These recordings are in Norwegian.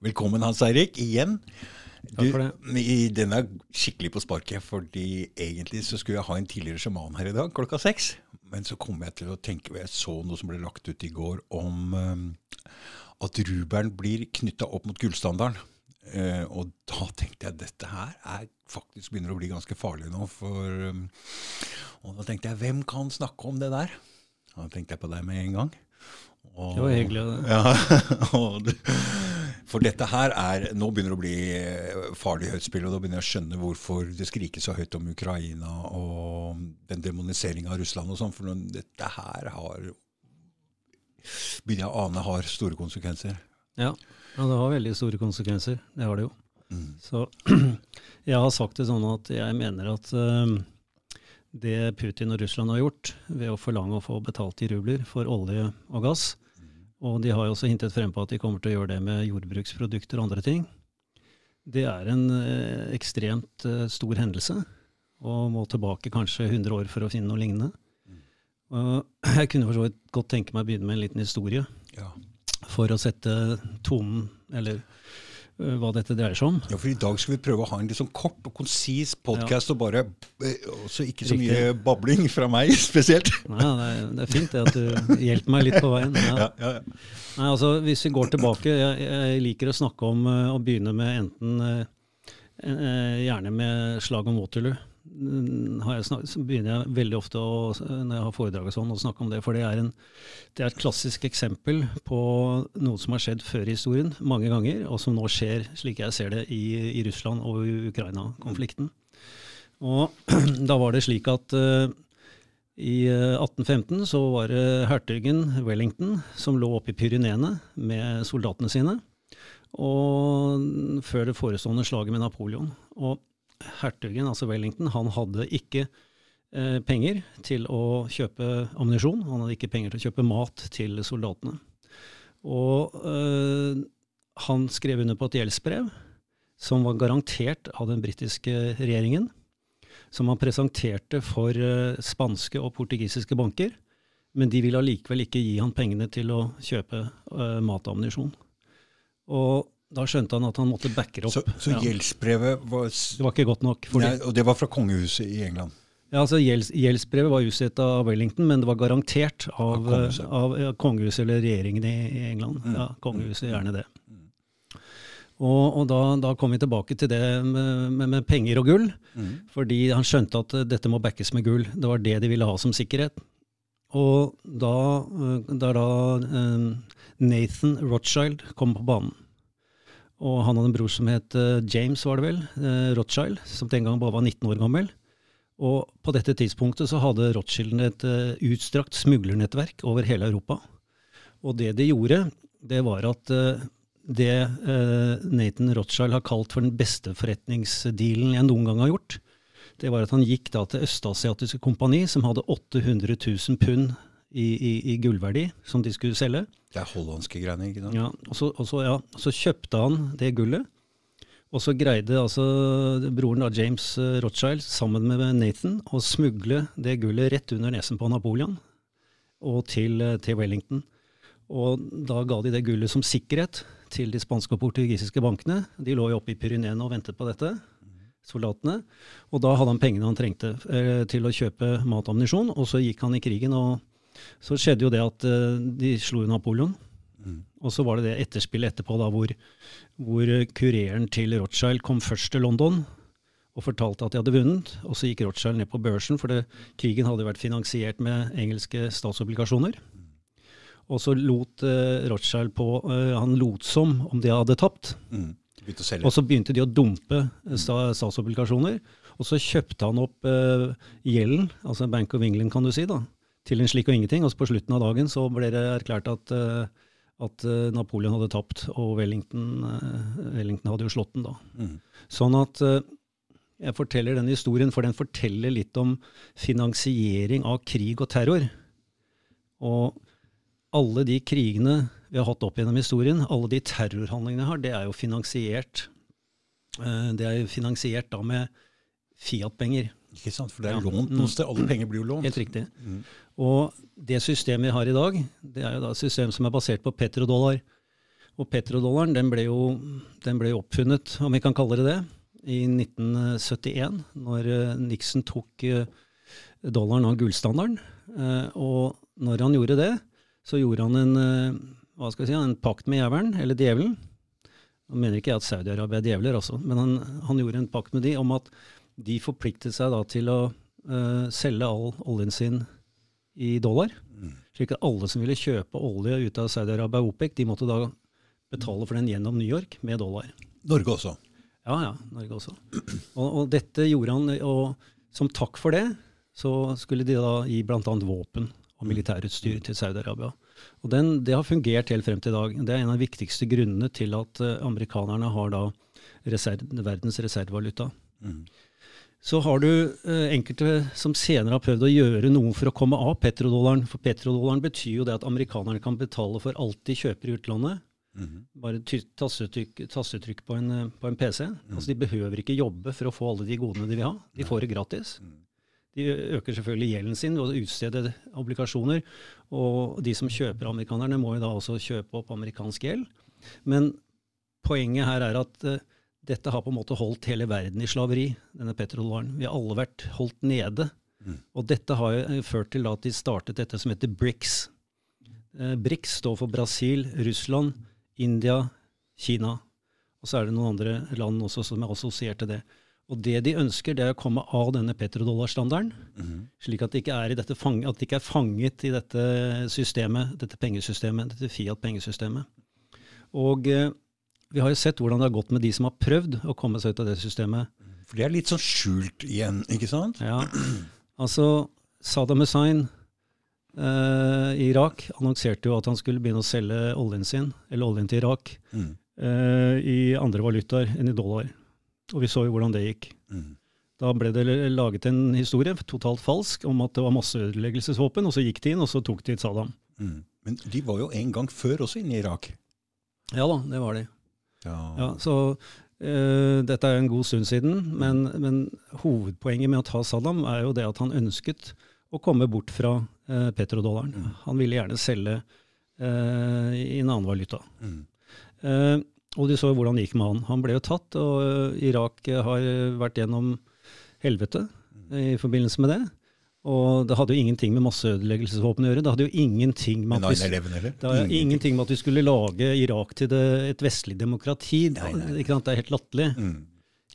Velkommen, Hans Eirik, igjen. Takk for det. i- Den er skikkelig på sparket, fordi egentlig så skulle jeg ha en tidligere sjaman her i dag klokka seks. Men så kom jeg til å tenke, jeg så noe som ble lagt ut i går om eh, at rubelen blir knytta opp mot gullstandarden. Uh, og da tenkte jeg dette her er faktisk begynner å bli ganske farlig nå. For, um, og da tenkte jeg, hvem kan snakke om det der? Da tenkte jeg på deg med en gang. Og, Det var hyggelig. ja, og det, for dette her er Nå begynner det å bli eh, farlig høyt spill, og da begynner jeg å skjønne hvorfor det skrikes så høyt om Ukraina og den demoniseringa av Russland og sånn. For dette her har Begynner jeg å ane har store konsekvenser. Ja. ja, det har veldig store konsekvenser. Det har det jo. Mm. Så jeg har sagt det sånn at jeg mener at eh, det Putin og Russland har gjort ved å forlange å få betalt i rubler for olje og gass, og de har jo også hintet frem på at de kommer til å gjøre det med jordbruksprodukter og andre ting, det er en eh, ekstremt eh, stor hendelse, og må tilbake kanskje 100 år for å finne noe lignende. Og jeg kunne for så vidt godt tenke meg å begynne med en liten historie Ja. for å sette tonen, eller hva dette dreier seg om. ja, for i dag skal vi prøve å ha en litt sånn kort og konsis podkast, og bare eh, også ikke så Riktig. mye babling fra meg spesielt. Nei, det, er, det er fint det at du hjelper meg litt på veien. Ja. Ja, ja, ja. Nei, altså, hvis vi går tilbake, jeg, jeg liker å snakke om å begynne med enten eh, Gjerne med slag om Waterloo. Jeg snak, så begynner jeg veldig ofte å, når jeg har foredrag og sånn, å snakke om det. For det er, en, det er et klassisk eksempel på noe som har skjedd før i historien mange ganger, og som nå skjer, slik jeg ser det, i, i Russland og Ukraina-konflikten. Og da var det slik at uh, i eh, 1815 så var det hertugen Wellington som lå oppe i Pyreneene med soldatene sine, og før det forestående slaget med Napoleon. Og hertugen, altså Wellington, han hadde ikke eh, penger til å kjøpe ammunisjon, han hadde ikke penger til å kjøpe mat til soldatene. Og eh, han skrev under på et gjeldsbrev som var garantert av den britiske regjeringen, som han presenterte for eh, spanske og portugisiske banker, men de ville allikevel ikke gi han pengene til å kjøpe eh, mat og ammunisjon. Og da skjønte han at han måtte backe opp. Så, så Ja. gjeldsbrevet var Det var ikke godt nok. Nei, Og det var fra kongehuset i England. ja, altså gjelds, gjeldsbrevet var utstedt av Wellington, men det var garantert av, Av kongehuset. eh, av ja, kongehuset eller regjeringen i, i England. Mm. Ja, kongehuset, gjerne det. Og, og da, da kom vi tilbake til det med, med, med penger og gull, fordi han skjønte at eh, dette må backes med gull. Det var det de ville ha som sikkerhet. Og da, eh, da, da Nathan Rothschild kom på banen, og han hadde en bror som het eh, James, var det vel, eh, Rothschild, som den gang bare var 19 år gammel. Og på dette tidspunktet så hadde Rothschild et eh, utstrakt smuglernettverk over hele Europa. Og det de gjorde, det var at det Nathan Rothschild har kalt for den beste forretningsdealen jeg noen gang har gjort, det var at han gikk da til Østasiatiske Kompani, som hadde 800 000 pund i, i, i gullverdi, som de skulle selge. Det er hollandske greiene, ikke sant? Ja, og så, og så, ja, så kjøpte han det gullet, og så greide altså broren av James eh, Rothschild sammen med Nathan å smugle det gullet rett under nesen på Napoleon og til, eh, til Wellington. Og da ga de det gullet som sikkerhet til de spanske og portugisiske bankene. De lå jo oppe i Pyreneene og ventet på dette, soldatene. Og da hadde han pengene han trengte eh, til å kjøpe mat og ammunisjon, og så gikk han i krigen. og så skjedde jo det at eh, de slo Napoleon. Napoleon. Og så var det det etterspillet etterpå da, hvor, hvor kureren til Rothschild kom først til London og fortalte at de hadde vunnet. Og så gikk Rothschild ned på børsen, for det, krigen hadde vært finansiert med engelske statsobligasjoner. Og så lot uh, Rothschild på uh, Han lot som om de hadde tapt. Mm. Og så begynte de å dumpe eh, sta- statsobligasjoner. Og så kjøpte han opp uh, gjelden, altså Bank of England kan du si, da, til en slik og ingenting. Og så på slutten av dagen så ble det erklært at, eh, at eh, Napoleon hadde tapt, og Wellington, eh, Wellington hadde jo slått den da. Mm. Sånn at jeg forteller denne historien, for den forteller litt om finansiering av krig og terror. Og alle de krigene vi har hatt opp gjennom historien, alle de terrorhandlingene jeg har, det er jo finansiert Det er jo finansiert da med Fiat-penger. Ikke sant? For det er Ja. lånt Mm. noe sted. Alle penger blir jo lånt. Helt riktig. Og det systemet vi har i petrodollaren den ble, jo, den ble jo oppfunnet, om vi kan kalle det det, i 1971, når eh, Nixon tok eh, dollaren av gullstandarden. Eh, og når han gjorde det, så gjorde han en, hva skal vi si, en pakt med jævelen, eller djevelen. Nå mener ikke jeg at Saudi-Arabia er djevler, også, men han, han, gjorde en pakt med de om at de forpliktet seg da til å uh, selge all oljen sin i dollar. Mm. Slik at alle som ville kjøpe olje ut av Saudi-Arabia og OPEC, de måtte da betale for den gjennom New York med dollar. Norge også? Ja, ja. Norge også. Og, og dette gjorde han, og som takk for det, så skulle de da gi bl.a. våpen og militærutstyr til Saudi-Arabia. Og den, Det har fungert helt frem til i dag. Det er en av de viktigste grunnene til at uh, amerikanerne har da reserv, verdens reservevaluta. Mm. Så har du eh, enkelte som senere har prøvd å gjøre noe for å komme av petrodollaren. For petrodollaren betyr jo det at amerikanerne kan betale for alt de kjøper i utlandet, Mm Bare tastetrykk, tastetrykk på, en, på, en, PC. Mm. Altså, de behøver ikke jobbe for å få alle de godene de vil ha. De får det gratis. Mm. De øker selvfølgelig gjelden sin og utstede obligasjoner. Og de som kjøper amerikanerne, må jo da også kjøpe opp amerikansk gjeld. Men poenget her er at uh, dette har på en måte holdt hele verden i slaveri, denne petrodollaren. Vi har alle vært holdt nede. Mm. Og dette har jo ført til at de startet dette som heter BRICS. Eh, BRICS står for Brasil, Russland, India, Kina. Og så er det noen andre land også som er assosiert til det. Og det de ønsker, det er å komme av denne petrodollarstandarden, mm -hmm. slik at de, ikke er i fang, at de ikke er fanget i dette systemet, dette pengesystemet, dette Fiat-pengesystemet. Og eh, vi har jo sett hvordan det har gått med de som har prøvd å komme seg ut av det systemet. For det er litt sånn skjult igjen, ikke sant? Ja. Altså, Saddam Hussein eh, i Irak annonserte jo at han skulle begynne å selge oljen sin, eller oljen til Irak, mm. eh, i andre valutaer enn i dollar. Og vi så jo hvordan det gikk. Mm. Da ble det laget en historie, totalt falsk, om at det var masseødeleggelsesvåpen, og så gikk de inn, og så tok de Saddam. Mm. Men de var jo en gang før også inne i Irak? Ja da, det var de. Ja. så uh, dette er en god stund siden, men, men, hovedpoenget med å ta Saddam er jo det at han ønsket å komme bort fra uh, petrodollaren. Mm. Han ville gjerne selge uh, i en annen valuta. Mm. Og de så hvordan det gikk med han. Han ble jo tatt, og Irak har vært gjennom helvete mm. i forbindelse med det. Og det hadde jo ingenting med masseødeleggelsesvåpen å gjøre. Det hadde jo ingenting med at, vi, hadde ingenting med at vi skulle lage Irak til det, et vestlig demokrati. Nei, nei. Det er helt latterlig. Mm.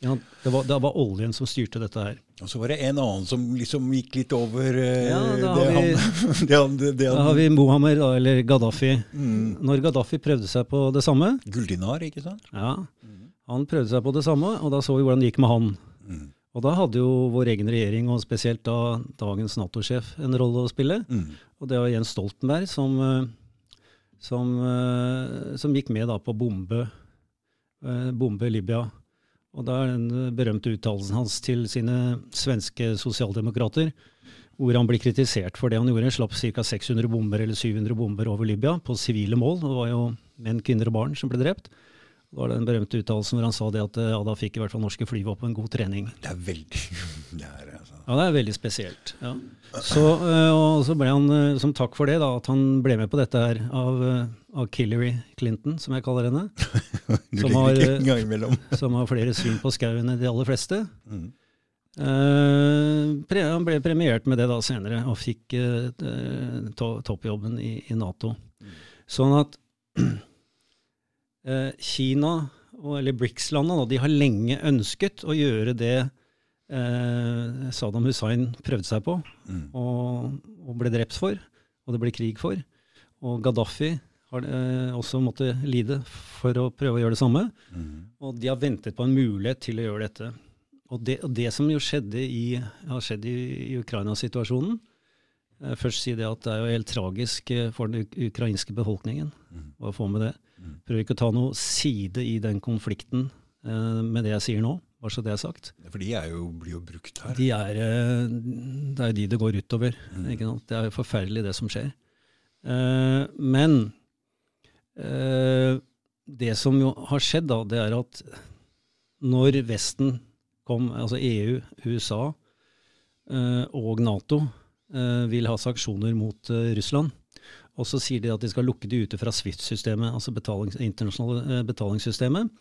Ja, det, var, det, var, oljen som styrte dette her. Og så var det en annen som liksom gikk litt over eh, ja, da har, vi, det han, det han, da har vi Mohammed, da, eller Gaddafi. Mm. Når Gaddafi prøvde seg på det samme Guldinar, ikke sant? Ja, mm. han prøvde seg på det samme, og da så vi hvordan det gikk med han. Mm. Og da hadde jo vår egen regjering, og spesielt da dagens Nato-sjef, en rolle å spille. Mm. Og det var Jens Stoltenberg som, eh, som, eh, som gikk med da på å bombe, bombe Libya. Og da er den berømte uttalelsen hans til sine svenske sosialdemokrater, hvor han blir kritisert for det han gjorde. Slapp ca. 600 bomber eller 700 bomber over Libya på sivile mål. Det var jo menn, kvinner og barn som ble drept. Var det den berømte uttalelsen hvor han sa det at ja, da fikk i hvert fall norske flyvåpen god trening. Det er veldig det er, altså. Ja, det er veldig spesielt. Ja. Så, eh, og så ble han, eh, som takk for det, da, at han ble med på dette her av, eh, av Killary Clinton, som jeg kaller henne. som, har, som har flere syn på skauen enn de aller fleste. Mm. Uh, han ble premiert med det da senere, og fikk uh, to toppjobben i, i Nato. Mm. Sånn at Eh, Kina, eller BRICS-landene, de har lenge ønsket å gjøre det eh, Saddam Hussein prøvde seg på mm. og, og, ble drept for, og det ble krig for. Og Gaddafi har eh, også måttet lide for å prøve å gjøre det samme. Mm. Og de har ventet på en mulighet til å gjøre dette. Og det, og det som jo skjedde i, har skjedd i, i Ukraina-situasjonen eh, Først si det at det er jo helt tragisk eh, for den ukrainske befolkningen mm. å få med det. Prøver ikke å ta noe side i den konflikten eh, med det jeg sier nå, bare så det er sagt. For de jo, blir jo brukt her? De er, eh, det er jo de det går utover. Mm. Det er jo forferdelig, det som skjer. Eh, men eh, det som jo har skjedd, da, det er at når Vesten kom, altså EU, USA eh, og Nato, eh, vil ha sanksjoner mot Russland, Og så sier de at de skal lukke de ute fra Swift-systemet, altså betalings, internasjonale eh, betalingssystemet.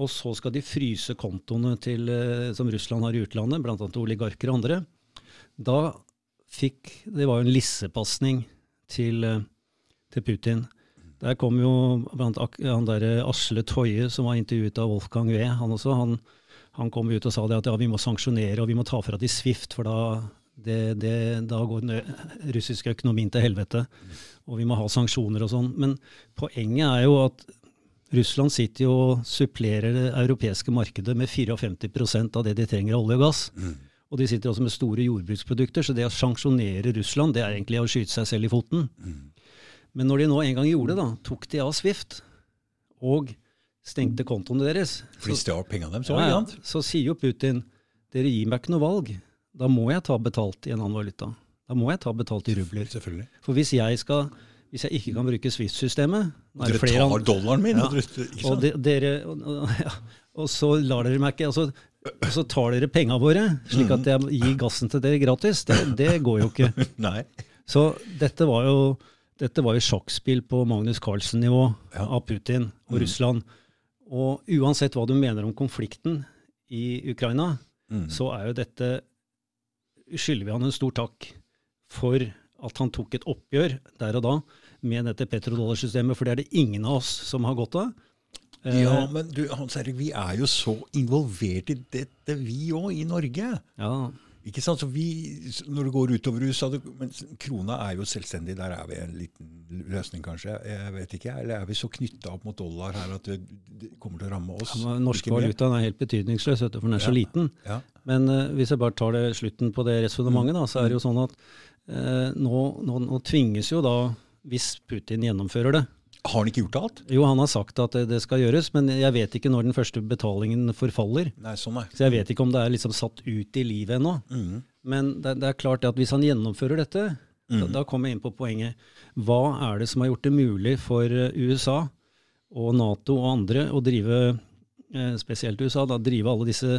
Og så skal de fryse kontoene til, eh, som Russland har i utlandet, bl.a. oligarker og andre. Da fikk Det var jo en lissepasning til, eh, til Putin. Der kom jo blant han derre Asle Toje, som var intervjuet av Wolfgang Wee, han også. Han, han kom ut og sa det at ja, vi må sanksjonere og vi må ta fra de Swift, for da, det, det, da går den russiske økonomien til helvete. Og vi må ha sanksjoner og sånn. Men poenget er jo at Russland sitter jo og supplerer det europeiske markedet med 54% av det de trenger av olje og gass. Mm. Og de sitter også med store jordbruksprodukter, så det å sanksjonere Russland det er egentlig å skyte seg selv i foten. Mm. Men når de nå en gang gjorde det, da, tok de av Swift og stengte kontoene deres For de stjal pengene deres ja, ja, Så sier jo Putin dere gir meg ikke noe valg. Da må jeg ta betalt i en annen valuta. Da må jeg ta betalt i rubler. Selvfølgelig. For hvis jeg, skal, hvis jeg ikke kan bruke Swift-systemet Dere tar dollaren min? Ja. Og, de, dere, og, ja, og, så lar dere meg ikke altså, Og så tar dere penga våre, slik at jeg gir gassen til dere gratis. Det, det går jo ikke. Nei. Så dette var jo dette var jo sjakkspill på Magnus Carlsen-nivå ja. av Putin og mm. Russland. Og uansett hva du mener om konflikten i Ukraina, mm. så er jo dette Skylder vi han en stor takk for at han tok et oppgjør der og da med dette petrodollarsystemet, for det er det ingen av oss som har godt av. Ja, eh, men du, Hans Erik, vi er jo så involvert i dette, vi òg, i Norge. Ja, ikke sant? Så vi, Når det går utover USA men Krona er jo selvstendig. Der er vi en liten løsning, kanskje. Jeg vet ikke, Eller er vi så knytta opp mot dollar her at det, det kommer til å ramme oss? Ja, norske valutaen er helt betydningsløs, for den er så liten. Ja. Men uh, hvis jeg bare tar det slutten på det resonnementet, så er det jo mm. sånn at uh, nå, nå, nå tvinges jo da, hvis Putin gjennomfører det, har han ikke gjort alt? Jo, han har sagt at det skal gjøres, men jeg vet ikke når den første betalingen forfaller. Nei, sånn er. Så jeg vet ikke om det er liksom satt ut i livet ennå. Mm. Men det, det, er klart at hvis han gjennomfører dette, mm. da, da, kommer jeg inn på poenget. Hva er det som har gjort det mulig for eh, USA og Nato og andre å drive, eh, spesielt USA, da, drive alle disse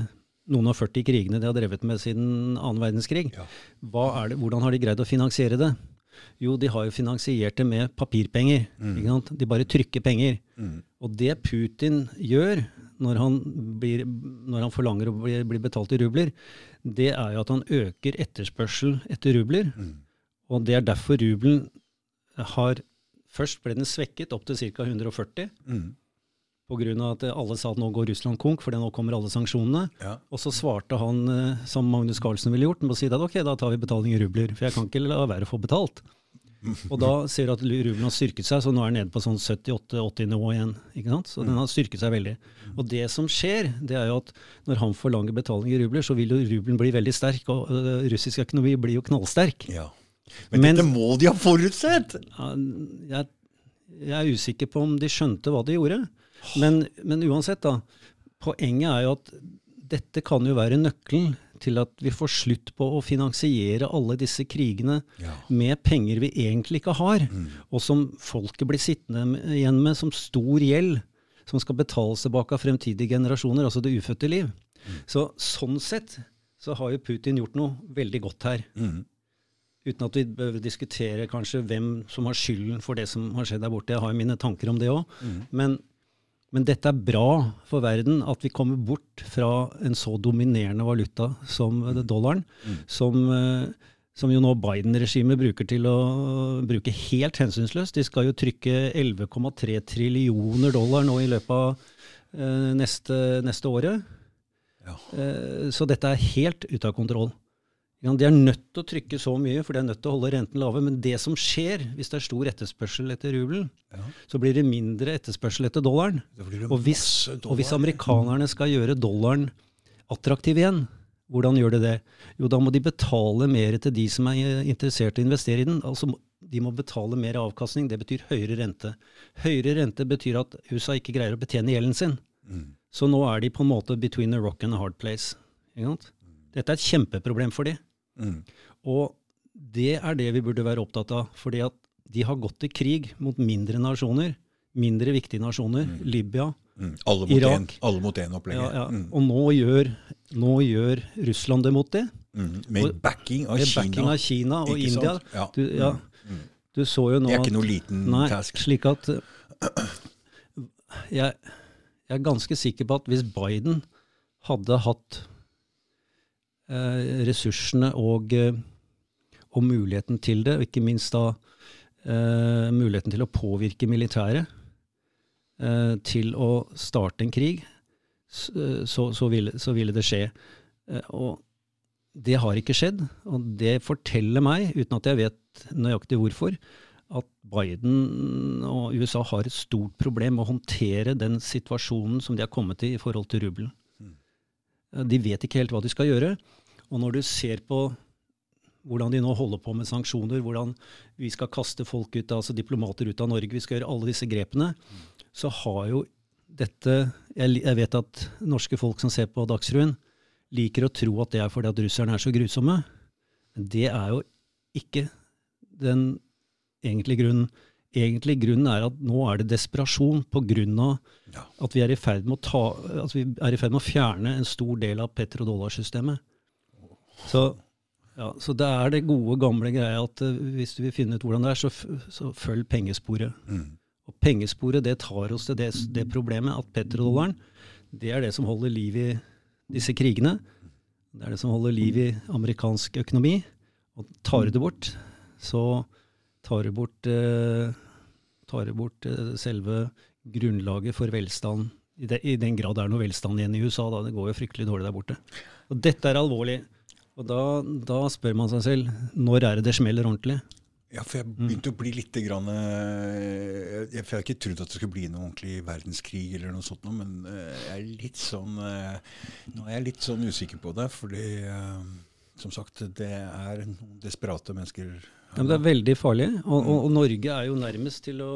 noen av 40 krigene de har drevet med siden annen verdenskrig? Ja. Det, hvordan har de greid å finansiere det? Jo, de har jo finansiert det med papirpenger. Mm. De bare trykker penger. Mm. Og det Putin gjør når han, blir, når han forlanger å bli, bli, betalt i rubler, det er jo at han øker etterspørsel etter rubler. Mm. Og det er derfor rubelen har Først ble den svekket opp til ca. 140. Mm. Pga. at alle sa at nå går Russland konk, for nå kommer alle sanksjonene. Ja. Og så svarte han, eh, som Magnus Carlsen ville gjort, med å si at ok, da tar vi betaling i rubler. For jeg kan ikke la være å få betalt. Og da ser du at rubelen har styrket seg, så nå er den nede på sånn 78-80-nivå igjen. ikke sant? Så den har styrket seg veldig. Og det som skjer, det er jo at når han forlanger betaling i rubler, så vil jo rubelen bli veldig sterk, og uh, russisk økonomi blir jo knallsterk. Ja. Men, Men dette må de ha forutsett! jeg, jeg er usikker på om de skjønte hva de gjorde. Men, men uansett, da. Poenget er jo at dette kan jo være nøkkelen til at vi får slutt på å finansiere alle disse krigene ja. med penger vi egentlig ikke har, mm. og som folket blir sittende igjen med som stor gjeld, som skal betales tilbake av fremtidige generasjoner, altså det ufødte liv. Mm. Så sånn sett så har jo Putin gjort noe veldig godt her. Mm. Uten at vi behøver diskutere kanskje hvem som har skylden for det som har skjedd der borte. Jeg har jo mine tanker om det òg. Mm. Men men dette er bra for verden, at vi kommer bort fra en så dominerende valuta som mm. dollaren, mm. som, eh, som, jo nå Biden-regimet bruker til å bruke helt hensynsløst. De skal jo trykke 11,3 trillioner dollar nå i løpet av uh, neste, neste året. Ja. Så dette er helt ute av kontroll. De er nødt til å trykke så mye, for de er nødt til å holde renten lave. Men det som skjer hvis det er stor etterspørsel etter rubelen, ja. så blir det mindre etterspørsel etter dollaren. Og hvis, dollar. og hvis, amerikanerne skal gjøre dollaren attraktiv igjen, hvordan gjør de det? Jo, da må de betale mer til de som er interessert i å investere i den. Altså, de må betale mer avkastning. Det betyr høyere rente. Høyere rente betyr at USA ikke greier å betjene gjelden sin. Mm. Så nå er de på en måte between a rock and a hard place. Dette er et kjempeproblem for dem. Mm. Og det er det vi burde være opptatt av. fordi at de har gått til krig mot mindre nasjoner, mindre viktige nasjoner. Mm. Libya, mm. Alle mot Irak. En, alle mot én-opplegget. Ja, ja. Mm. Og nå gjør, nå gjør, Russland det mot det. Mm. Med backing av med Kina. Backing av Kina og Ikke India. Ja. Du, Du så jo nå Det er ikke noe liten Nei, task. slik at jeg, jeg er ganske sikker på at hvis Biden hadde hatt ressursene og, eh, og muligheten til det, og ikke minst da eh, muligheten til å påvirke militæret eh, til å starte en krig, eh, så, så, ville, så ville det skje. Eh, og det har ikke skjedd, og det forteller meg, uten at jeg vet nøyaktig hvorfor, at Biden og USA har et stort problem med å håndtere den situasjonen som de har kommet i i forhold til rubelen. Eh, De vet ikke helt hva de skal gjøre. Og når du ser på hvordan de nå holder på med sanksjoner, hvordan vi skal kaste folk ut, altså diplomater ut av Norge, vi skal gjøre alle disse grepene, så har jo dette Jeg, vet at norske folk som ser på Dagsrevyen, liker å tro at det er fordi at russerne er så grusomme. Men det er jo ikke den egentlige grunnen. Egentlig grunnen er at nå er det desperasjon pga. Ja. at vi er i ferd med å ta, at vi er i ferd med å fjerne en stor del av petrodollarsystemet. Så, ja, så det er det gode, gamle greia at eh, hvis du vil finne ut hvordan det er, så, så følg pengesporet. Mm. Og pengesporet det tar oss til det, det problemet at petrodollaren det er det som holder liv i disse krigene. Det er det som holder liv i amerikansk økonomi. Og tar du det bort, så tar du bort, eh, tar bort eh, selve grunnlaget for velstand. I, det, I den grad det er noe velstand igjen i USA. Da. Det går jo fryktelig dårlig der borte. Og dette er alvorlig. Og da, da spør man seg selv når er det det smeller ordentlig? Ja, for jeg begynte å bli litt grann, eh, jeg, jeg har ikke trodd at det skulle bli noe ordentlig verdenskrig eller noe sånt, men eh, jeg er litt sånn Nå er jeg litt sånn usikker på det, fordi som sagt, det er noen desperate mennesker Ja, men det er veldig farlig. Og, og, og Norge er jo nærmest til å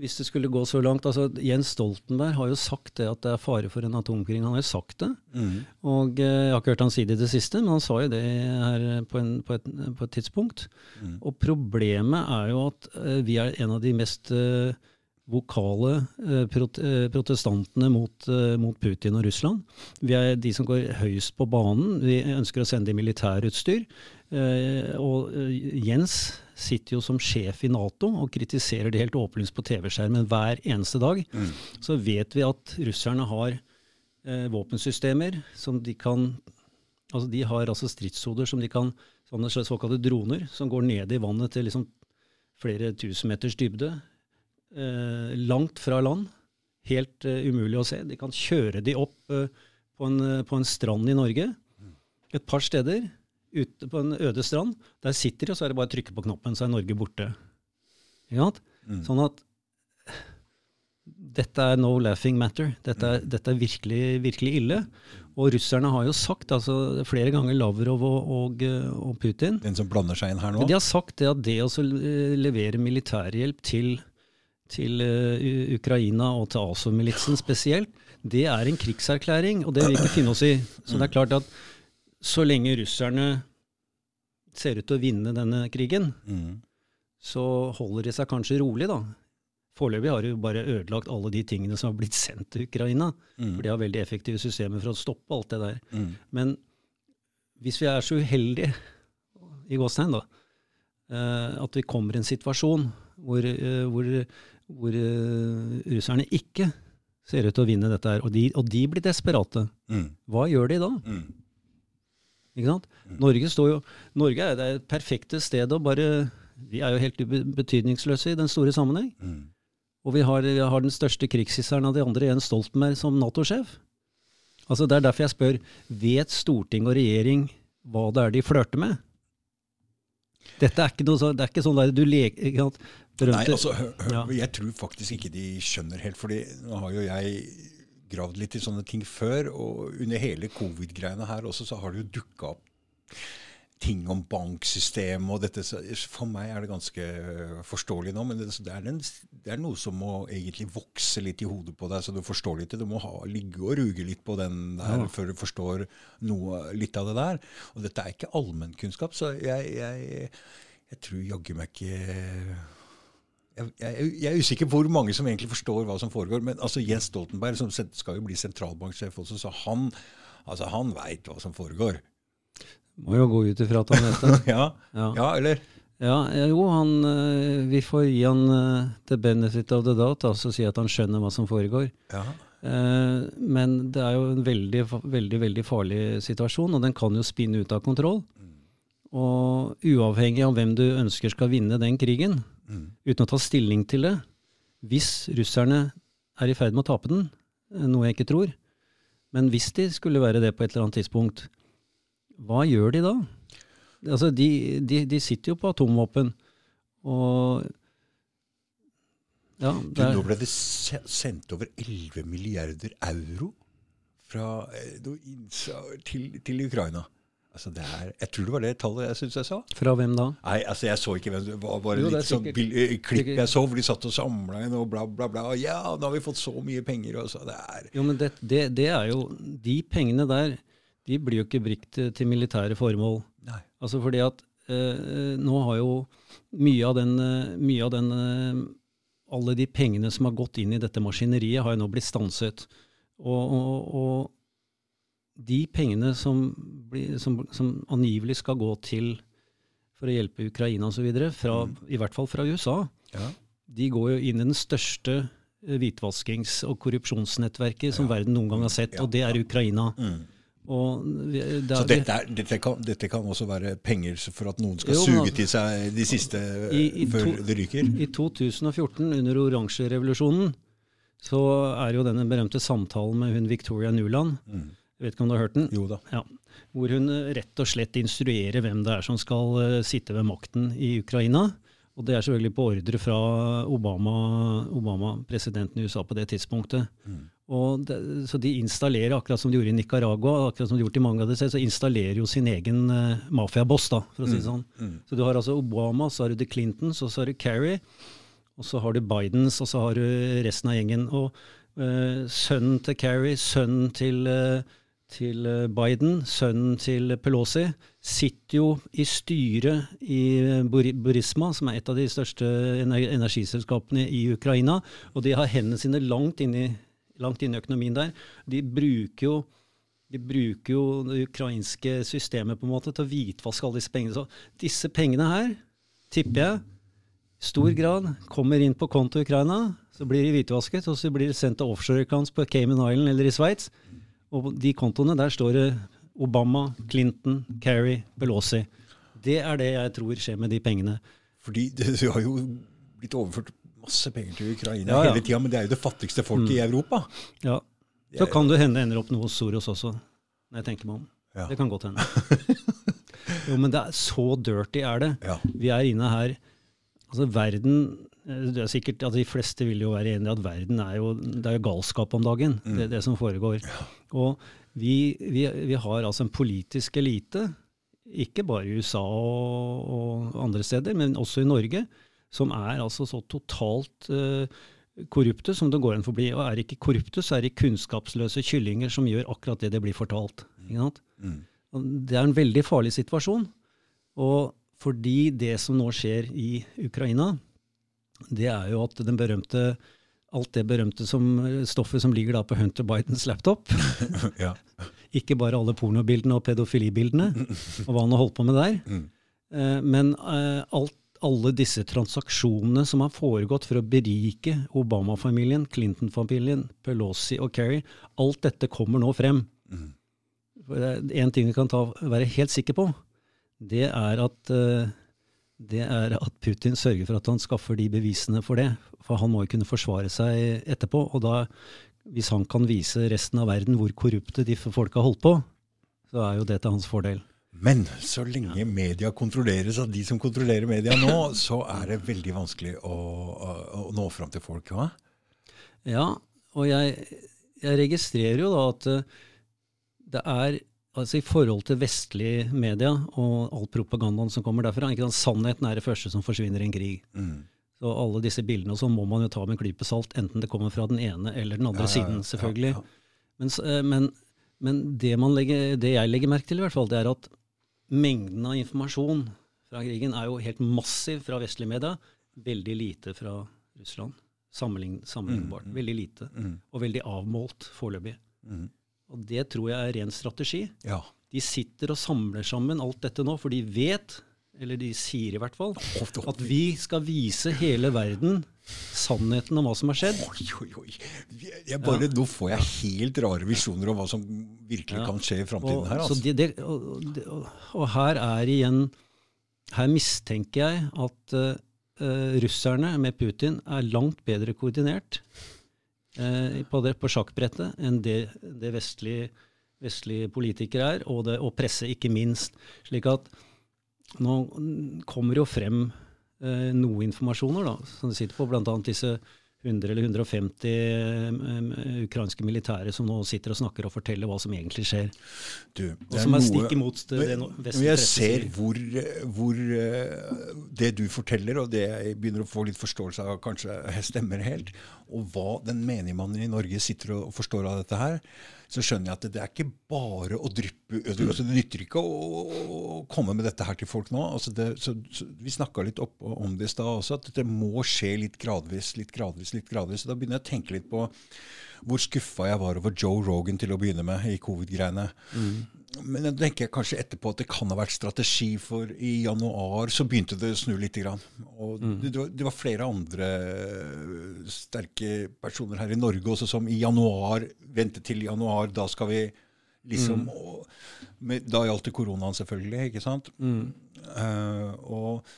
Hvis det skulle gå så langt altså Jens Stoltenberg har jo sagt det at det er fare for en atomkrig. Han har jo sagt det. Mm. Og eh, Jeg har ikke hørt han si det i det siste, men han sa jo det her på, en, på, et, på et tidspunkt. Mm. Og problemet er jo at eh, vi er en av de mest eh, vokale eh, prot eh, protestantene mot, eh, mot Putin og Russland. Vi er de som går høyest på banen. Vi ønsker å sende militærutstyr. Eh, og eh, Jens sitter jo som sjef i Nato og kritiserer det helt åpenlyst på TV-skjermen hver eneste dag. Mm. Så vet vi at russerne har eh, våpensystemer som de kan Altså de har altså stridshoder som de kan Sånne såkalte droner som går ned i vannet til liksom flere tusen meters dybde. Eh, langt fra land. Helt eh, umulig å se. De kan kjøre de opp eh, på, en, på en strand i Norge. Et par steder. Ute på en øde strand. Der sitter de, og så er det bare å trykke på knappen, så er Norge borte. Ikke sant? Mm. Sånn at dette er no laughing matter. Dette er, dette er virkelig, virkelig ille. Og russerne har jo sagt, altså flere ganger Lavrov og, og, og Putin Den som blander seg inn her nå? De har sagt det at det å eh, levere militærhjelp til, til uh, Ukraina og til ASO-militsen spesielt, det er en krigserklæring, og det vil vi ikke finne oss i. Så det er klart at så lenge russerne ser ut til å vinne denne krigen, Mm. så holder de seg kanskje rolig, da. Foreløpig har de bare ødelagt alle de tingene som har blitt sendt til Ukraina. Mm. For de har veldig effektive systemer for å stoppe alt det der. Mm. Men hvis vi er så uheldige, i gåstegn, da, eh, at vi kommer i en situasjon hvor, eh, hvor, hvor eh, russerne ikke ser ut til å vinne dette her, og de, og de blir desperate, Mm. hva gjør de da? Mm. Ikke sant? Norge, står jo, Norge er det perfekte stedet å bare Vi er jo helt betydningsløse i den store sammenheng. Mm. Og vi har, vi har den største krigshisseren av de andre, Jens Stoltenberg, som Nato-sjef. Altså Det er derfor jeg spør, vet storting og regjering hva det er de flørter med? Dette er ikke noe så, det er ikke sånn der du leker? Nei, altså, hør, hør, Ja. Jeg tror faktisk ikke de skjønner helt. fordi nå har jo jeg gravd litt i sånne ting før, og under hele covid-greiene her også, så har det jo dukka opp ting om banksystem og dette. Så for meg er det ganske forståelig nå, men det, det, er en, det er noe som må egentlig vokse litt i hodet på deg, så du forstår litt. Du må ha, ligge og ruge litt på den der Ja. før du forstår noe, litt av det der. Og dette er ikke allmennkunnskap, så jeg, jeg, jeg tror jaggu meg ikke jeg, jeg, jeg er usikker på hvor mange som egentlig forstår hva som foregår. Men altså Jens Stoltenberg som skal jo bli sentralbanksjef også, så han, altså han veit hva som foregår. Må jo gå ut ifra at han vet det. ja, Ja. ja, eller? Ja, jo, han, eh, vi får gi han eh, the benefit of the doubt, altså si at han skjønner hva som foregår. Ja. Eh, Men det er jo en veldig, veldig, veldig farlig situasjon, og den kan jo spinne ut av kontroll. Og uavhengig av hvem du ønsker skal vinne den krigen, Mm. uten å ta stilling til det, hvis russerne er i ferd med å tape den, eh, noe jeg ikke tror, men hvis de skulle være det på et eller annet tidspunkt, hva gjør de da? Altså, de, de, de sitter jo på atomvåpen, og ja, Du, nå ble det sendt over 11 milliarder euro fra eh, til, til Ukraina. Altså det er, Jeg tror det var det tallet jeg syns jeg sa. fra hvem da? Nei, altså jeg så ikke hvem det var. Bare Jo, det litt sånn eh, klipp jeg så, hvor de satt og samla inn og bla, bla, bla. Ja, nå har vi fått så mye penger. Og så det er Jo, men det, det, det er jo De pengene der, de blir jo ikke brukt til, til militære formål. Nei. Altså fordi at eh, nå har jo mye av den, eh, mye av den eh, Alle de pengene som har gått inn i dette maskineriet, har jo nå blitt stanset. Og, og, og de pengene som, blir, som, som angivelig skal gå til for å hjelpe Ukraina osv., i hvert fall fra USA, Ja. de går jo inn i den største eh, hvitvaskings- og korrupsjonsnettverket som verden noen gang har sett, Ja. og det er Ukraina. Mm. Og vi- det Så er- dette, er, dette, kan, dette kan også være penger for at noen skal Jo, suge til seg de siste I- i før to- det ryker? I 2014, under oransjerevolusjonen, så er jo denne berømte samtalen med hun Victoria Nuland, Mm. Jeg vet ikke om du har hørt den, Jo da. ja, hvor hun eh, rett og slett instruerer hvem det er som skal eh, sitte ved makten i Ukraina. Og det er selvfølgelig på ordre fra Obama, Obama presidenten i USA på det tidspunktet. Mm. Og det, så de installerer, akkurat som de gjorde i Nicaragua, akkurat som de gjorde i mange av disse, så installerer jo sin egen uh, mafiaboss, da, for å si det sånn. Mm. Så du har altså Obama, så har du The Clintons, og så har du Kerry, og så har du Bidens, og så har du resten av gjengen. Og uh, sønnen til Kerry, sønnen til, eh, til eh, Biden, sønnen til Pelosi, sitter jo i styret i eh, Burisma, som er et av de største energiselskapene i Ukraina, og de har hendene sine langt inn i, langt inn i økonomien der. De bruker jo de bruker jo det ukrainske systemet på en måte til å hvitvaske alle disse pengene. Så disse pengene her, tipper jeg, i stor grad kommer inn på konto i Ukraina, så blir de hvitvasket, og så blir de sendt til offshore accounts på Cayman Island eller i Sveits. Og de kontoene, der står det Obama, Clinton, Kerry, Pelosi. Det er det jeg tror skjer med de pengene. Fordi det, har jo blitt overført masse penger til Ukraina Ja, ja. hele tida, men det er jo det fattigste folket i Europa. Ja. Så kan det hende ender opp noe hos Soros også, når jeg tenker meg om. Ja. Det kan godt hende. Jo, men det er så dirty er det. Vi er inne her Altså, verden det er sikkert at De fleste vil jo være enige i at verden er jo, det er jo galskap om dagen, det, det som foregår. Og vi, vi, vi har altså en politisk elite, ikke bare i USA og, og andre steder, men også i Norge, som er altså så totalt uh, korrupte som det går an for å bli. Og er ikke korrupte, så er de kunnskapsløse kyllinger som gjør akkurat det det blir fortalt. Sant? Mm. Det er en veldig farlig situasjon. Og fordi det som nå skjer i Ukraina, det er jo at den berømte alt det berømte som, stoffet som ligger da på Hunter Bidens laptop, ja. ikke bare alle pornobildene og pedofilibildene, og hva han har holdt på med der, Mm. eh, men eh, alt, alle disse transaksjonene som har foregått for å berike Obama-familien, Clinton-familien, Pelosi og Kerry, alt dette kommer nå frem. Mm. En ting vi kan ta, være helt sikker på, det er at eh, det er at Putin sørger for at han skaffer de bevisene for det. For han må jo kunne forsvare seg etterpå. Og da, hvis han kan vise resten av verden hvor korrupte de folka har holdt på, så er jo det til hans fordel. Men så lenge media kontrolleres av de som kontrollerer media nå, så er det veldig vanskelig å, å, å nå fram til folk. hva? Ja, og jeg, jeg registrerer jo da at eh, det er altså i forhold til vestlige media og all propagandaen som kommer derfra, ikke sant? sannheten er det første som forsvinner i en krig. Mm. Så alle disse bildene sånn må man jo ta med en klype salt, enten det kommer fra den ene eller den andre Ja, siden, selvfølgelig. ja, ja. Men, eh, men, men det, man legger, det jeg legger merke til, i hvert fall, det er at mengden av informasjon fra krigen er jo helt massiv fra vestlige media. Veldig lite fra Russland. Sammenlign, sammenlignbart. Mm, mm. Veldig lite. Mm. Og veldig avmålt foreløpig. Mm. Og det tror jeg er ren strategi. Ja. De sitter og samler sammen alt dette nå, for de vet, eller de sier i hvert fall, at vi skal vise hele verden sannheten om hva som har skjedd. Oi, oi, oi. Jeg bare, Nå får jeg helt rare visjoner om hva som virkelig Ja. kan skje i framtiden her. så Altså. det, det, og, og, og her er igjen Her mistenker jeg at eh, russerne med Putin er langt bedre koordinert eh, på, det, på sjakkbrettet enn det, det vestlige, vestlige politikere er, og, det, og presse ikke minst. Slik at nå kommer jo frem eh, noe informasjoner da, som sitter på, bl.a. disse 100 eller 150 eh, ukrainske militære som nå sitter og snakker og forteller hva som egentlig skjer. Du, Og som er stikk imot det, det no- Men vestlig jeg ser hvor, hvor eh, det du forteller, og det jeg begynner å få litt forståelse av, kanskje stemmer helt, og hva den menige mannen i Norge sitter og forstår av dette her, så skjønner jeg at det, det er ikke bare å dryppe altså Det nytter ikke å, å komme med dette her til folk nå. Altså det, så, så vi snakka litt opp, om det i stad også, at det må skje litt gradvis, litt gradvis, litt gradvis. Så da begynner jeg å tenke litt på hvor skuffa jeg var over Joe Rogan til å begynne med i covid-greiene. Men jeg tenker kanskje etterpå at det kan ha vært strategi, for i januar så begynte det å snu litt. grann. Og det, det, var, det var flere andre øh, sterke personer her i Norge også som i januar Vente til januar, da skal vi liksom og, med, Da gjaldt det koronaen, selvfølgelig, ikke sant? Uh, og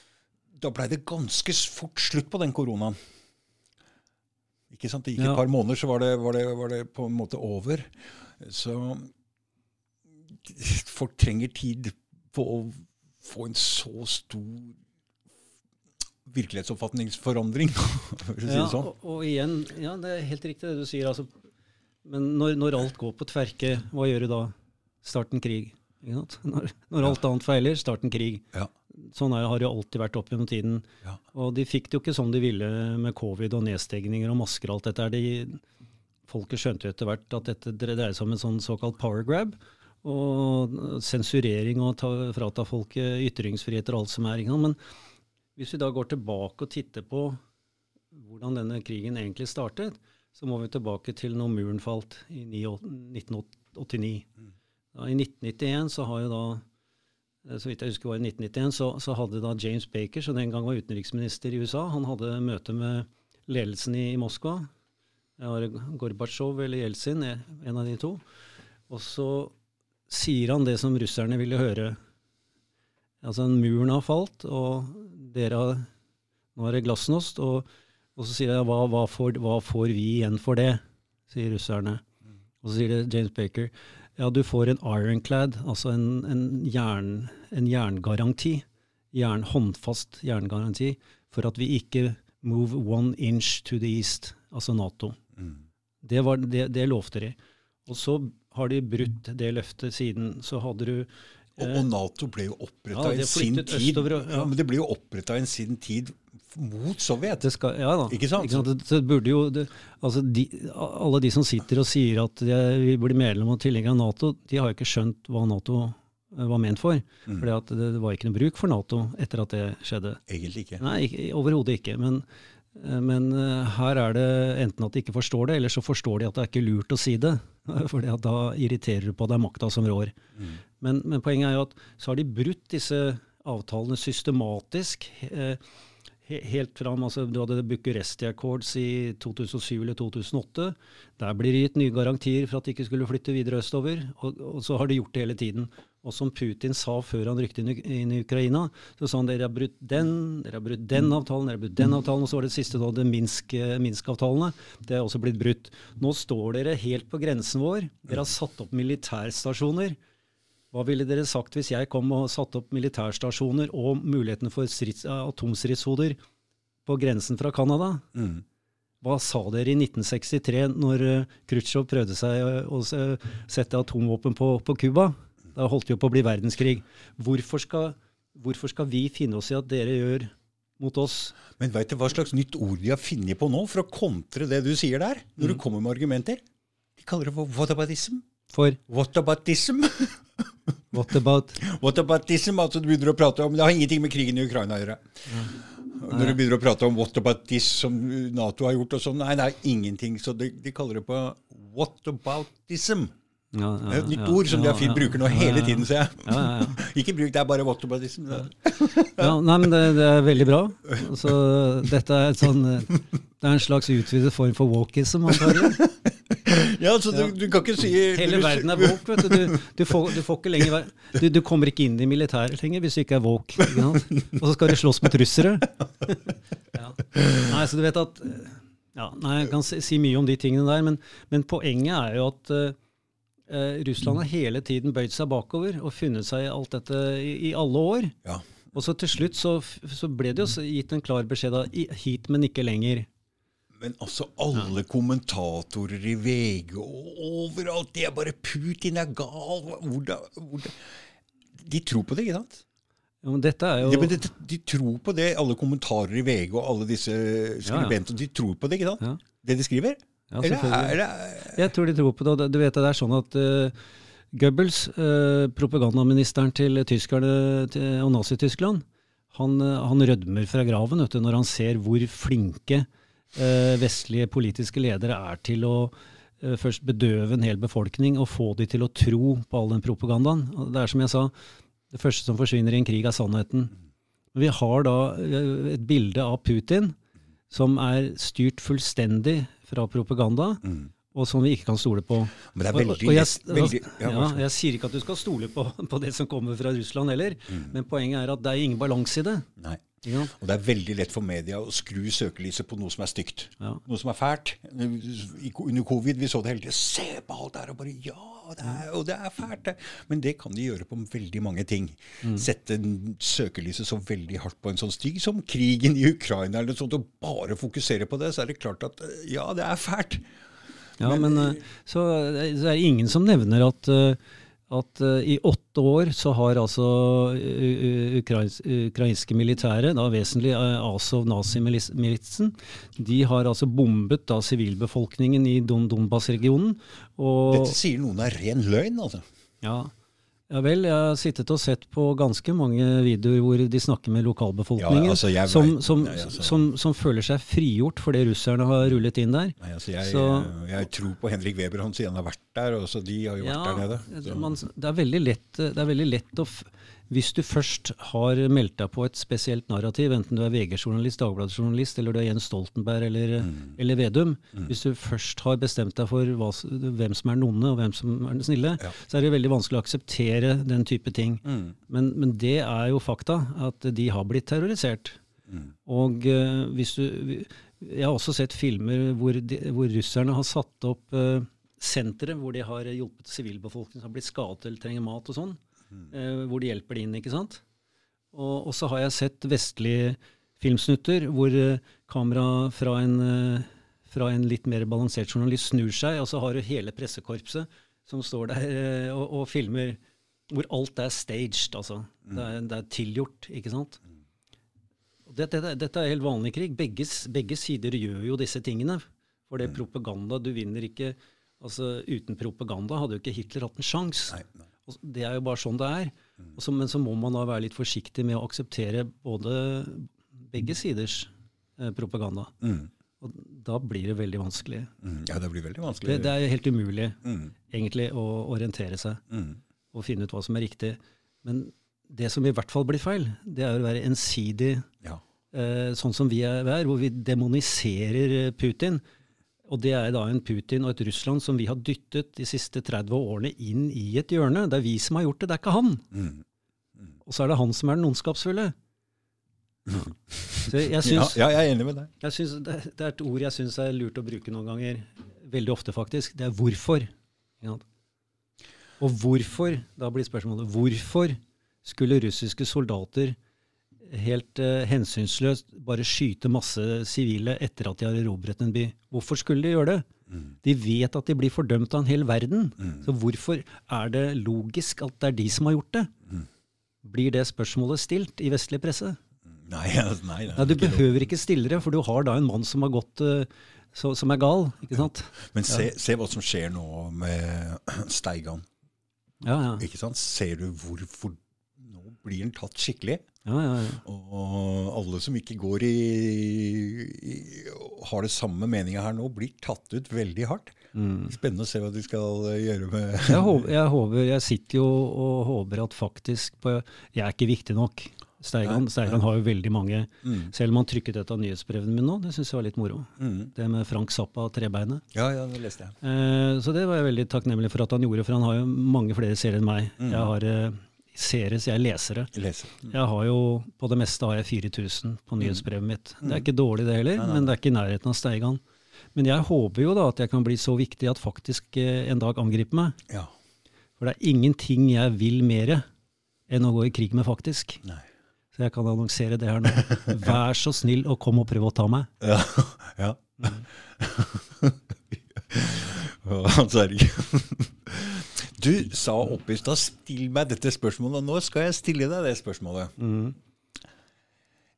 da blei det ganske fort slutt på den koronaen. Ikke sant? Det gikk Ja. et par måneder, så var det, var, det, var det på en måte over. Så folk trenger tid på å få en så stor virkelighetsoppfatningsforandring, for å si det Ja, sånn. og, og igjen, ja, det er helt riktig det du sier. Altså, men når, når alt går på tverke, hva gjør du da? Start en krig. Ikke? Når, når alt annet feiler, start en krig. Ja. Sånn har det alltid vært opp gjennom tiden. Ja. Og de fikk det jo ikke som de ville med covid og nedstengninger og masker og alt dette. De, folket skjønte jo etter hvert at dette dreier seg om en sånn såkalt power grab. Og sensurering og ta, frata folket ytringsfriheter og alt som er. Men hvis vi da går tilbake og titter på hvordan denne krigen egentlig startet, så må vi tilbake til når muren falt i 1989. Da, I 1991 så har jo da så vidt jeg husker var i 1991, så, så hadde da James Baker, som den gang var utenriksminister i USA, han hadde møte med ledelsen i, i Moskva. Gorbatsjov eller Jeltsin, en av de to. Og så sier han det som russerne ville høre. Altså, muren har falt, og dere har Nå er det glasnost. Og, og så sier jeg hva, hva, får, hva får vi igjen for det? sier russerne. Og så sier det James Baker ja, du får en ironclad, altså en, en, jern, en jerngaranti. Jern, håndfast jerngaranti for at vi ikke move one inch to the east, altså Nato. Det, var, det, det lovte de. Og så har de brutt det løftet siden. Så hadde du Og, og Nato ble jo oppretta Ja, i sin tid østover, ja. ja, men det ble jo oppretta i sin tid mot Sovjet. Det skal, ja da. Ikke sant? Det, det burde jo, det, altså de, alle de som sitter og sier at de vi blir medlem og tilhenger av Nato, de har jo ikke skjønt hva Nato eh, var ment for. Mm. Fordi det, det var ikke noe bruk for Nato etter at det skjedde. Egentlig ikke. Nei, ikke, overhodet ikke. Men, eh, men eh, her er det enten at de ikke forstår det, eller så forstår de at det er ikke lurt å si det. For da irriterer du på at det er makta som rår. Mm. Men, men poenget er jo at så har de brutt disse avtalene systematisk. Eh, helt fram, altså Du hadde Bucuresti Accords i 2007 eller 2008. Der blir det gitt nye garantier for at de ikke skulle flytte videre østover. Og, og så har de gjort det hele tiden. Og som Putin sa før han rykte inn, i- Ukraina, så sa han dere har brutt den, dere har brutt den avtalen, dere har brutt den avtalen, og så var det siste da det Minsk, eh, Minsk-avtalene. Det er også blitt brutt. Nå står dere helt på grensen vår. Dere har satt opp militærstasjoner. Hva ville dere sagt hvis jeg kom og satte opp militærstasjoner og mulighetene for strids, atomstridshoder på grensen fra Canada? Mm. Hva sa dere i 1963 når uh, Khrusjtsjov prøvde seg uh, å sette atomvåpen på, på Cuba? Da holdt det jo på å bli verdenskrig. Hvorfor skal, hvorfor skal vi finne oss i at dere gjør mot oss? Men veit du hva slags nytt ord de har funnet på nå for å kontre det du sier der? Når du kommer med argumenter? De kaller det for whataboutism. For Whataboutism. what about Whataboutism, altså du begynner å prate om Det har ingenting med krigen i Ukraina å gjøre. Når du begynner å prate om whataboutism som Nato har gjort og sånn, nei, nei, ingenting. Så de, de kaller det på whataboutism. Ja, Det er et nytt ord som de har fint bruker nå hele tiden, ser jeg. Ja, ja, ja. Ikke bruk det, er bare whataboutism. Ja, nei, men det, det er veldig bra. Så dette er et sånn Det er en slags utvidet form for walkism, antagelig. Ja, så du, du kan ikke si Hele du- verden er woke, vet du. Du, du, får, du får ikke lenger du, du kommer ikke inn i militæret lenger hvis du ikke er woke. Og så skal du slåss med russere. Ja. Nei, så du vet at ja, nei, Jeg kan si, si mye om de tingene der, men, men poenget er jo at eh, eh, Russland har hele tiden bøyd seg bakover og funnet seg i alt dette i, i alle år. Ja. Og så til slutt så, så ble det jo gitt en klar beskjed av hit, men ikke lenger. Men altså, alle kommentatorer i VG og overalt, de er bare Putin er gal. Hvordan, hvordan De tror på det, ikke sant? Ja, men dette er jo Ja, men de, de tror på det, alle kommentarer i VG og alle disse skribentene. De tror på det, ikke sant? Ja. Det de skriver? Ja, Eller selvfølgelig. er det Jeg tror de tror på det. Du vet det er sånn at uh, Goebbels, uh, propagandaministeren til tyskerne til, og Nazi-Tyskland, han, eh, han rødmer fra graven vet du, når han ser hvor flinke vestlige politiske ledere er til å eh, først bedøve en hel befolkning og få de til å tro på all den propagandaen. Det er som jeg sa, det første som forsvinner i en krig er sannheten. Men vi har da eh, et bilde av Putin som er styrt fullstendig fra propaganda, Mm. og som vi ikke kan stole på. Men det er veldig og jeg, veldig- ja, ja, jeg sier ikke at du skal stole på, på det som kommer fra Russland heller, men poenget er at det er ingen balanse i det. Nei. Sant? Og det er veldig lett for media å skru søkelyset på noe som er stygt. Ja. Noe som er fælt. Under covid vi så det hele tiden. Se på alt det her og bare Ja, det er, og det er fælt, det. Men det kan de gjøre på veldig mange ting. Mm. Sette søkelyset så veldig hardt på en sånn stig som krigen i Ukraina eller sånt, og bare fokusere på det, så er det klart at eh, ja, det er fælt. Ja, men, men så, eh, så er det ingen som nevner at, eh, at uh, i åtte år så har altså eh, ukrains, ukrainske militære, da vesentlig uh, Azov nazimilitsen, de har altså bombet da sivilbefolkningen i Don Donbas-regionen. Dette sier noen er ren løgn, altså. Ja. Ja vel, jeg har sittet og sett på ganske mange videoer hvor de snakker med lokalbefolkningen, Ja, altså, jeg som, som, Nei, altså. som, som føler seg frigjort for det russerne har rullet inn der. Nei, altså jeg, Så- jeg tror på Henrik Weber, han sier han har vært der, og så de har jo vært der nede. Man, det, er veldig lett, det er veldig lett å Hvis du først har meldt deg på et spesielt narrativ, enten du er VG-journalist, Dagbladet-journalist, eller du er Jens Stoltenberg eller, Mm. eller Vedum Hvis du først har bestemt deg for hva, hvem som er den onde, og hvem som er den snille, Ja. så er det veldig vanskelig å akseptere den type ting. Mm. Men, men det er jo fakta, at de har blitt terrorisert. Mm. Og uh, hvis du Jeg har også sett filmer hvor, de, hvor russerne har satt opp uh, sentre hvor de har hjulpet sivilbefolkningen som har blitt skadet eller trenger mat og sånn. Eh, hvor de hjelper de inn, ikke sant. Og, så har jeg sett vestlige filmsnutter hvor eh, kamera fra en, eh, fra en litt mer balansert journalist snur seg, og så har du hele pressekorpset som står der og, og filmer hvor alt er staged, altså. Det, er, det er tilgjort, ikke sant. Og Dette, dette, dette er helt vanlig krig. Begge, begge sider gjør jo disse tingene. For det er propaganda Du vinner ikke altså Uten propaganda hadde jo ikke Hitler hatt en sjanse. Og Det er jo bare sånn det er. Og så- men så må man da være litt forsiktig med å akseptere både begge siders eh, propaganda. Mm. Og da blir det veldig vanskelig. Mm. Ja, det blir veldig vanskelig. Det, det er helt umulig Mm. egentlig å orientere seg Mm. og finne ut hva som er riktig. Men det som i hvert fall blir feil, det er å være ensidig Ja. eh, sånn som vi er, hvor vi demoniserer Putin. Og det er da en Putin og et Russland som vi har dyttet de siste 30 årene inn i et hjørne. Det er vi som har gjort det, det er ikke han. Mm. Og så er det han som er den ondskapsfulle. Så jeg Ja, syns, ja, jeg er enig med deg. det, det er et ord jeg syns er lurt å bruke noen ganger. Veldig ofte, faktisk. Det er hvorfor. Ja. Og hvorfor, da blir spørsmålet, hvorfor skulle russiske soldater helt eh, hensynsløst bare skyte masse sivile etter at de har erobret en by? Hvorfor skulle de gjøre det? Mm. De vet at de blir fordømt av en hel verden. Mm. Så hvorfor er det logisk at det er de som har gjort det? Mm. Blir det spørsmålet stilt i vestlig presse? Nei, altså, nei, nei, Nei, du ikke behøver ikke stille det, for du har da en mann som har gått uh, så, som er gal, ikke sant? Men se, se hva som skjer nå med Steigan. Ja, ja. Ikke sant? Ser du hvorfor Nå blir den tatt skikkelig. Ja, ja, ja. Og alle som ikke går i, i har det samme meninga her nå, blir tatt ut veldig hardt. Mm. Spennende å se hva de skal gjøre med Jeg, håper, jeg, håper, jeg sitter jo og håper at faktisk på, Jeg er ikke viktig nok. Steigan, Steigan har jo veldig mange mm. Selv om han trykket et av nyhetsbrevene mine nå, det syns jeg var litt moro. Mm. Det med Frank Zappa trebeinet. Ja, ja, det leste jeg. Eh, så det var jeg veldig takknemlig for at han gjorde, for han har jo mange flere seere enn meg. Mm. Jeg har eh, seere, så jeg er lesere. Lese. Mm. Jeg har jo, På det meste har jeg 4000 på nyhetsbrevet mitt. Det Mm. er ikke dårlig det heller, Nei, nei. men det er ikke i nærheten av Steigan. Men jeg håper jo da at jeg kan bli så viktig at faktisk eh, en dag angriper meg. Ja. For det er ingenting jeg vil mer enn å gå i krig med, faktisk. Nei. Så jeg kan annonsere det her nå. Vær så snill og kom og prøv å ta meg. Ja. ja. Å, Hans Erik. Du sa oppe i stad 'still meg dette spørsmålet', og nå skal jeg stille deg det spørsmålet.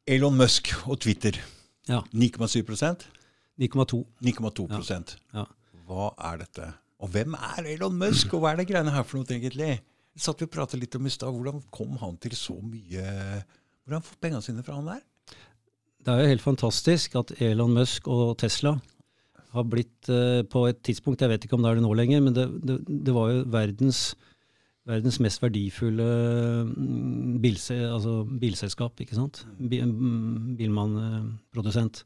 Elon Musk og Twitter. Ja. 9,7% 9,2. 9,2% Ja. Hva er dette? Og hvem er Elon Musk, og hva er det greiene her for noe, egentlig? Vi satt vi og pratet litt om i stad. Hvordan kom han til så mye Hvordan får pengene sine fra han der? Det er jo helt fantastisk at Elon Musk og Tesla har blitt eh, på et tidspunkt, jeg vet ikke om det er det nå lenger, men det, det, det var jo verdens, verdens mest verdifulle mm, bilse, altså bilselskap, ikke sant? Bilmannprodusent. mm, Bilmannprodusent.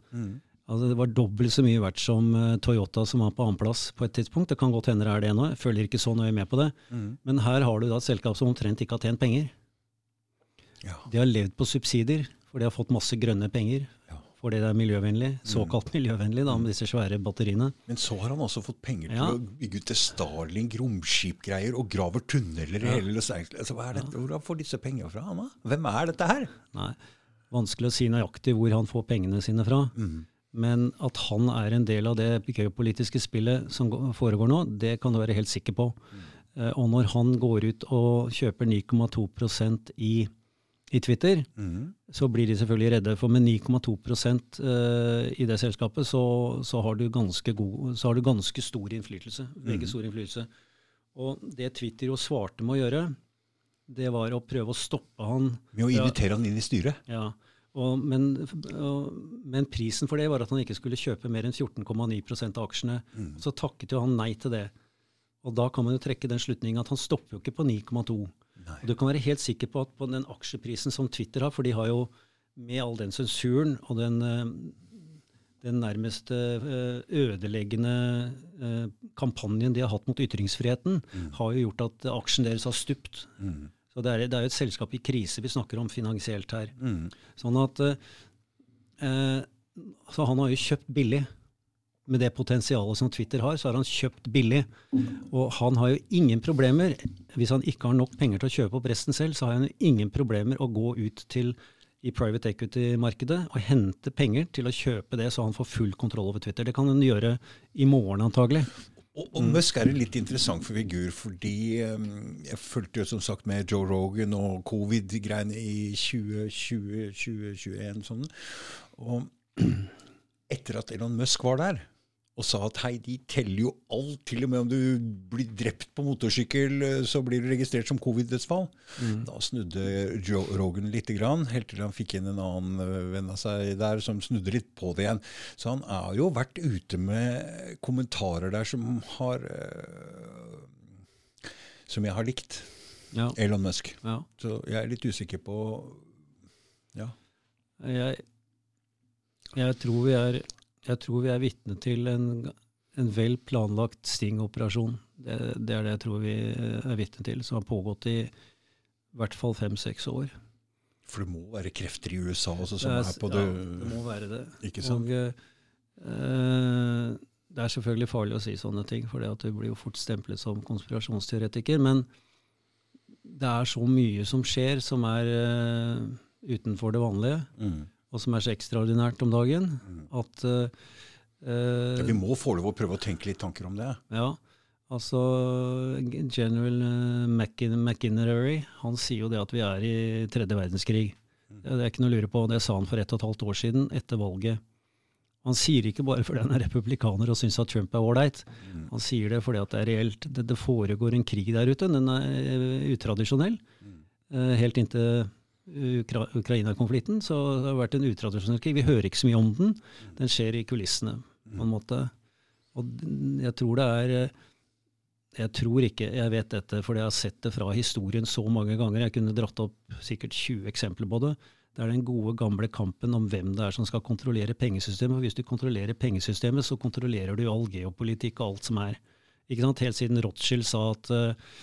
Altså det var dobbelt så mye verdt som eh, Toyota som var på annenplass på et tidspunkt. Det kan godt hende det er det nå, jeg følger ikke så nøye med på det. Men her har du da et selskap som omtrent ikke har tjent penger. Ja. De har levd på subsidier, for de har fått masse grønne penger. Ja. Fordi det er miljøvennlig, såkalt miljøvennlig, da, med disse svære batteriene. Men så har han også fått penger Ja. til å bygge ut til Starlink romskipgreier og graver tunneler i hele Los Angeles. Altså, hva er dette? Hvordan får disse pengene fra han, da? Hvem er dette her? Nei, vanskelig å si nøyaktig hvor han får pengene sine fra. Men at han er en del av det geopolitiske spillet som foregår nå, det kan du være helt sikker på. Mm. Og når han går ut og kjøper 9,2% i, i Twitter, så blir de selvfølgelig redde. For med 9,2 eh, i det selskapet, så, så, har god, så har du ganske stor innflytelse. Veldig stor innflytelse. Og det Twitter jo svarte med å gjøre, det var å prøve å stoppe han Med å invitere han inn i styret? ja, og, men, og, men prisen for det var at han ikke skulle kjøpe mer enn 14,9% av aksjene. Så takket jo han nei til det. Og da kan man jo trekke den slutningen at han stopper jo ikke på 9,2. Og Du kan være helt sikker på at på den aksjeprisen som Twitter har, for de har jo med all den sensuren og den, eh, den nærmest eh, ødeleggende eh, kampanjen de har hatt mot ytringsfriheten, har jo gjort at aksjen deres har stupt. Så det er, det er jo et selskap i krise vi snakker om finansielt her. Sånn at eh, Så han har jo kjøpt billig. Med det potensialet som Twitter har, så har han kjøpt billig. Og han har jo ingen problemer, hvis han ikke har nok penger til å kjøpe opp resten selv, så har han jo ingen problemer å gå ut til i private equity-markedet og hente penger til å kjøpe det, så han får full kontroll over Twitter. Det kan han gjøre i morgen antagelig. Og, og Musk er en litt interessant for figur, fordi um, jeg fulgte jo som sagt med Joe Rogan og covid-greiene i 2020-2021. Sånn. Og etter at Elon Musk var der og sa at hei, de teller jo alt, til og med om du blir drept på motorsykkel, eh, så blir du registrert som covid-dødsfall. Da snudde Joe Rogan lite grann, helt til han fikk inn en annen eh, venn av seg der som snudde litt på det igjen. Så han har jo vært ute med kommentarer der som har øh, Som jeg har likt. Ja, Elon Musk. ja. Så jeg er litt usikker på Ja. Jeg, jeg tror vi er, jeg tror vi er vitne til en, en vel planlagt stingoperasjon. Det, det er det jeg tror vi er vitne til, som har pågått i hvert fall fem-seks år. For det må være krefter i USA også som det, er, på det ja, det det må være det. Ikke sant? Og, eh, det er selvfølgelig farlig å si sånne ting, for du blir jo fort stemplet som konspirasjonsteoretiker. Men det er så mye som skjer som er eh, utenfor det vanlige, Mm. Og som er så ekstraordinært om dagen, at Uh, Ja, vi må få lov å prøve å tenke litt tanker om det. Ja, altså General eh, McIn McInnery, han sier jo det at vi er i tredje verdenskrig. Det er ikke noe å lure på. Det sa han for ett og et halvt år siden, etter valget. Han sier ikke bare fordi han er republikaner og syns at Trump er ålreit. Han sier det fordi at det er reelt. Det, det foregår en krig der ute. Den er eh, utradisjonell. Eh, helt inntil Ukra Ukraina-konflikten så det har vært en utradisjonell krig. Vi hører ikke så mye om den. Den skjer i kulissene, på en måte. Og jeg tror det er eh, Jeg tror ikke jeg vet dette, for jeg har sett det fra historien så mange ganger. Jeg kunne dratt opp sikkert 20 eksempler på det. Det er den gode, gamle kampen om hvem det er som skal kontrollere pengesystemet. Hvis du kontrollerer pengesystemet, så kontrollerer du all geopolitikk og alt som er. Ikke sant? Helt siden Rothschild sa at uh,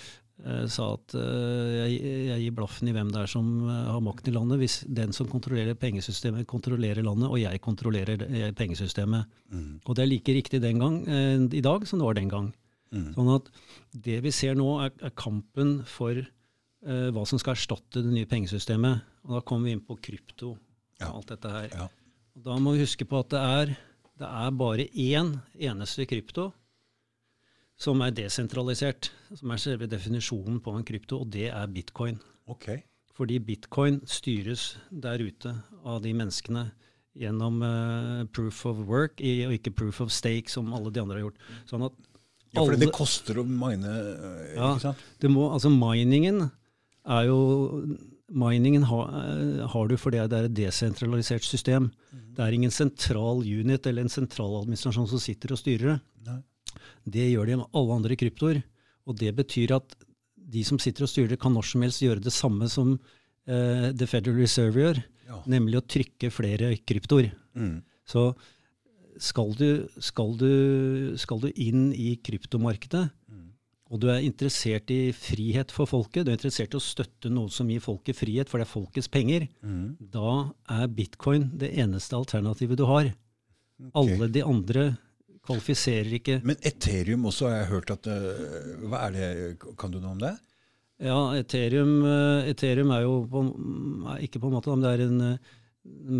sa at uh, jeg, jeg, gir blaffen i hvem det er som uh, har makten i landet, hvis den som kontrollerer pengesystemet, kontrollerer landet, og jeg kontrollerer pengesystemet. Mm. Og det er like riktig den gang uh, i dag som det var den gang. Mm. Sånn at det vi ser nå, er, er kampen for hva som skal erstatte det nye pengesystemet. Og da kommer vi inn på krypto og ja. alt dette her. Ja. Og da må vi huske på at det er, det er bare én eneste krypto som er desentralisert, som er selve definisjonen på en krypto, og det er bitcoin. Okay. Fordi bitcoin styres der ute av de menneskene gjennom uh, proof of work og ikke proof of stake, som alle de andre har gjort. Sånn at ja, for det koster å mine, eh, ja, ikke sant? Det må, altså Miningen er jo Miningen ha, eh, har du fordi det er et desentralisert system. Mm. Det er ingen sentral unit eller en sentraladministrasjon som sitter og styrer det. Nei. Det gjør de med alle andre kryptoer. Og det betyr at de som sitter og styrer det, kan når som helst gjøre det samme som uh, The Federal Reserve gjør, ja. nemlig å trykke flere kryptoer. Mm. Så skal du, skal, du, skal du, inn i kryptomarkedet, mm. og du er interessert i frihet for folket, du er interessert i å støtte noe som gir folket frihet, for det er folkets penger, mm. da er bitcoin det eneste alternativet du har. Okay. Alle de andre kvalifiserer ikke Men Ethereum også har jeg hørt at uh, Hva er det, Kan du noe om det? Ja, Ethereum, uh, Ethereum er jo på, ikke på en måte, men det er en uh,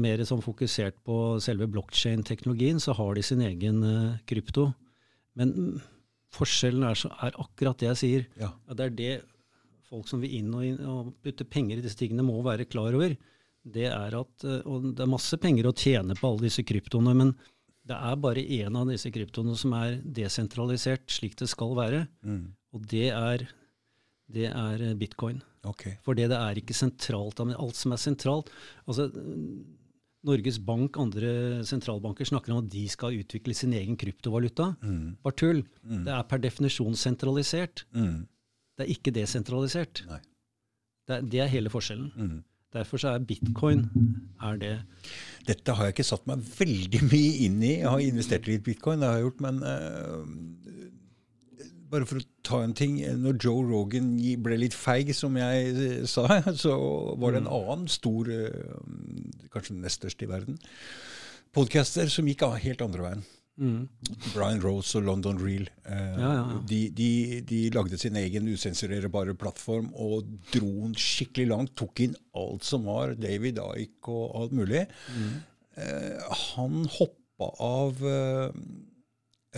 mer sånn fokusert på selve blokkjein-teknologien, så har de sin egen krypto. Men forskjellen er, så, er, akkurat det jeg sier. Ja. det er det folk som vil inn og, inn og putte penger i disse tingene, må være klar over. Det er at, og det er masse penger å tjene på alle disse kryptoene, men det er bare én av disse kryptoene som er desentralisert slik det skal være, mm. og det er, det er eh, bitcoin. Okay. For det, det er ikke sentralt. Men alt som er sentralt altså Norges Bank, andre sentralbanker snakker om at de skal utvikle sin egen kryptovaluta. Mm. Bare tull. Mm. Det er per definisjon sentralisert. Mm. Det er ikke desentralisert. Det er, det, er, hele forskjellen. Derfor så er bitcoin er det. Dette har jeg ikke satt meg veldig mye inn i. Jeg har investert litt bitcoin, det har jeg gjort, men uh, bare for å ta en ting. Når Joe Rogan ble litt feig, som jeg uh, sa, så var det en mm. annen stor, uh, kanskje den nest største i verden, podcaster som gikk av helt andre veien. Mm. Brian Rose og London Real. Eh, ja, ja. De, de, de, lagde sin egen usensurerbare plattform og dro den skikkelig langt. Tok inn alt som var David Ike og alt mulig. Mm. Eh, han hoppa av eh,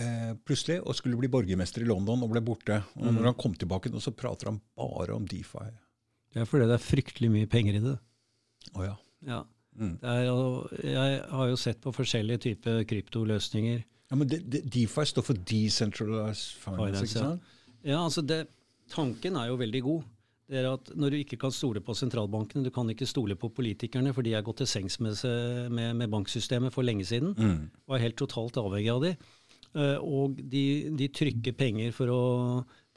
eh, plutselig og skulle bli borgermester i London og ble borte. Og mm. når han kom tilbake, så prater han bare om DeFi. Det er fordi det er fryktelig mye penger i det. Oh, ja. ja. Mm. Er, jeg har jo sett på forskjellige typer kryptoløsninger. Ja, men de, de, DeFi står for Decentralized Finance, ikke sant? Ja, altså det, tanken er jo veldig god. Det er at Når du ikke kan stole på sentralbankene, du kan ikke stole på politikerne, for de er gått til sengs med, med, med banksystemet for lenge siden mm. og er helt totalt avhengig av de. Uh, og de, de, trykker penger for å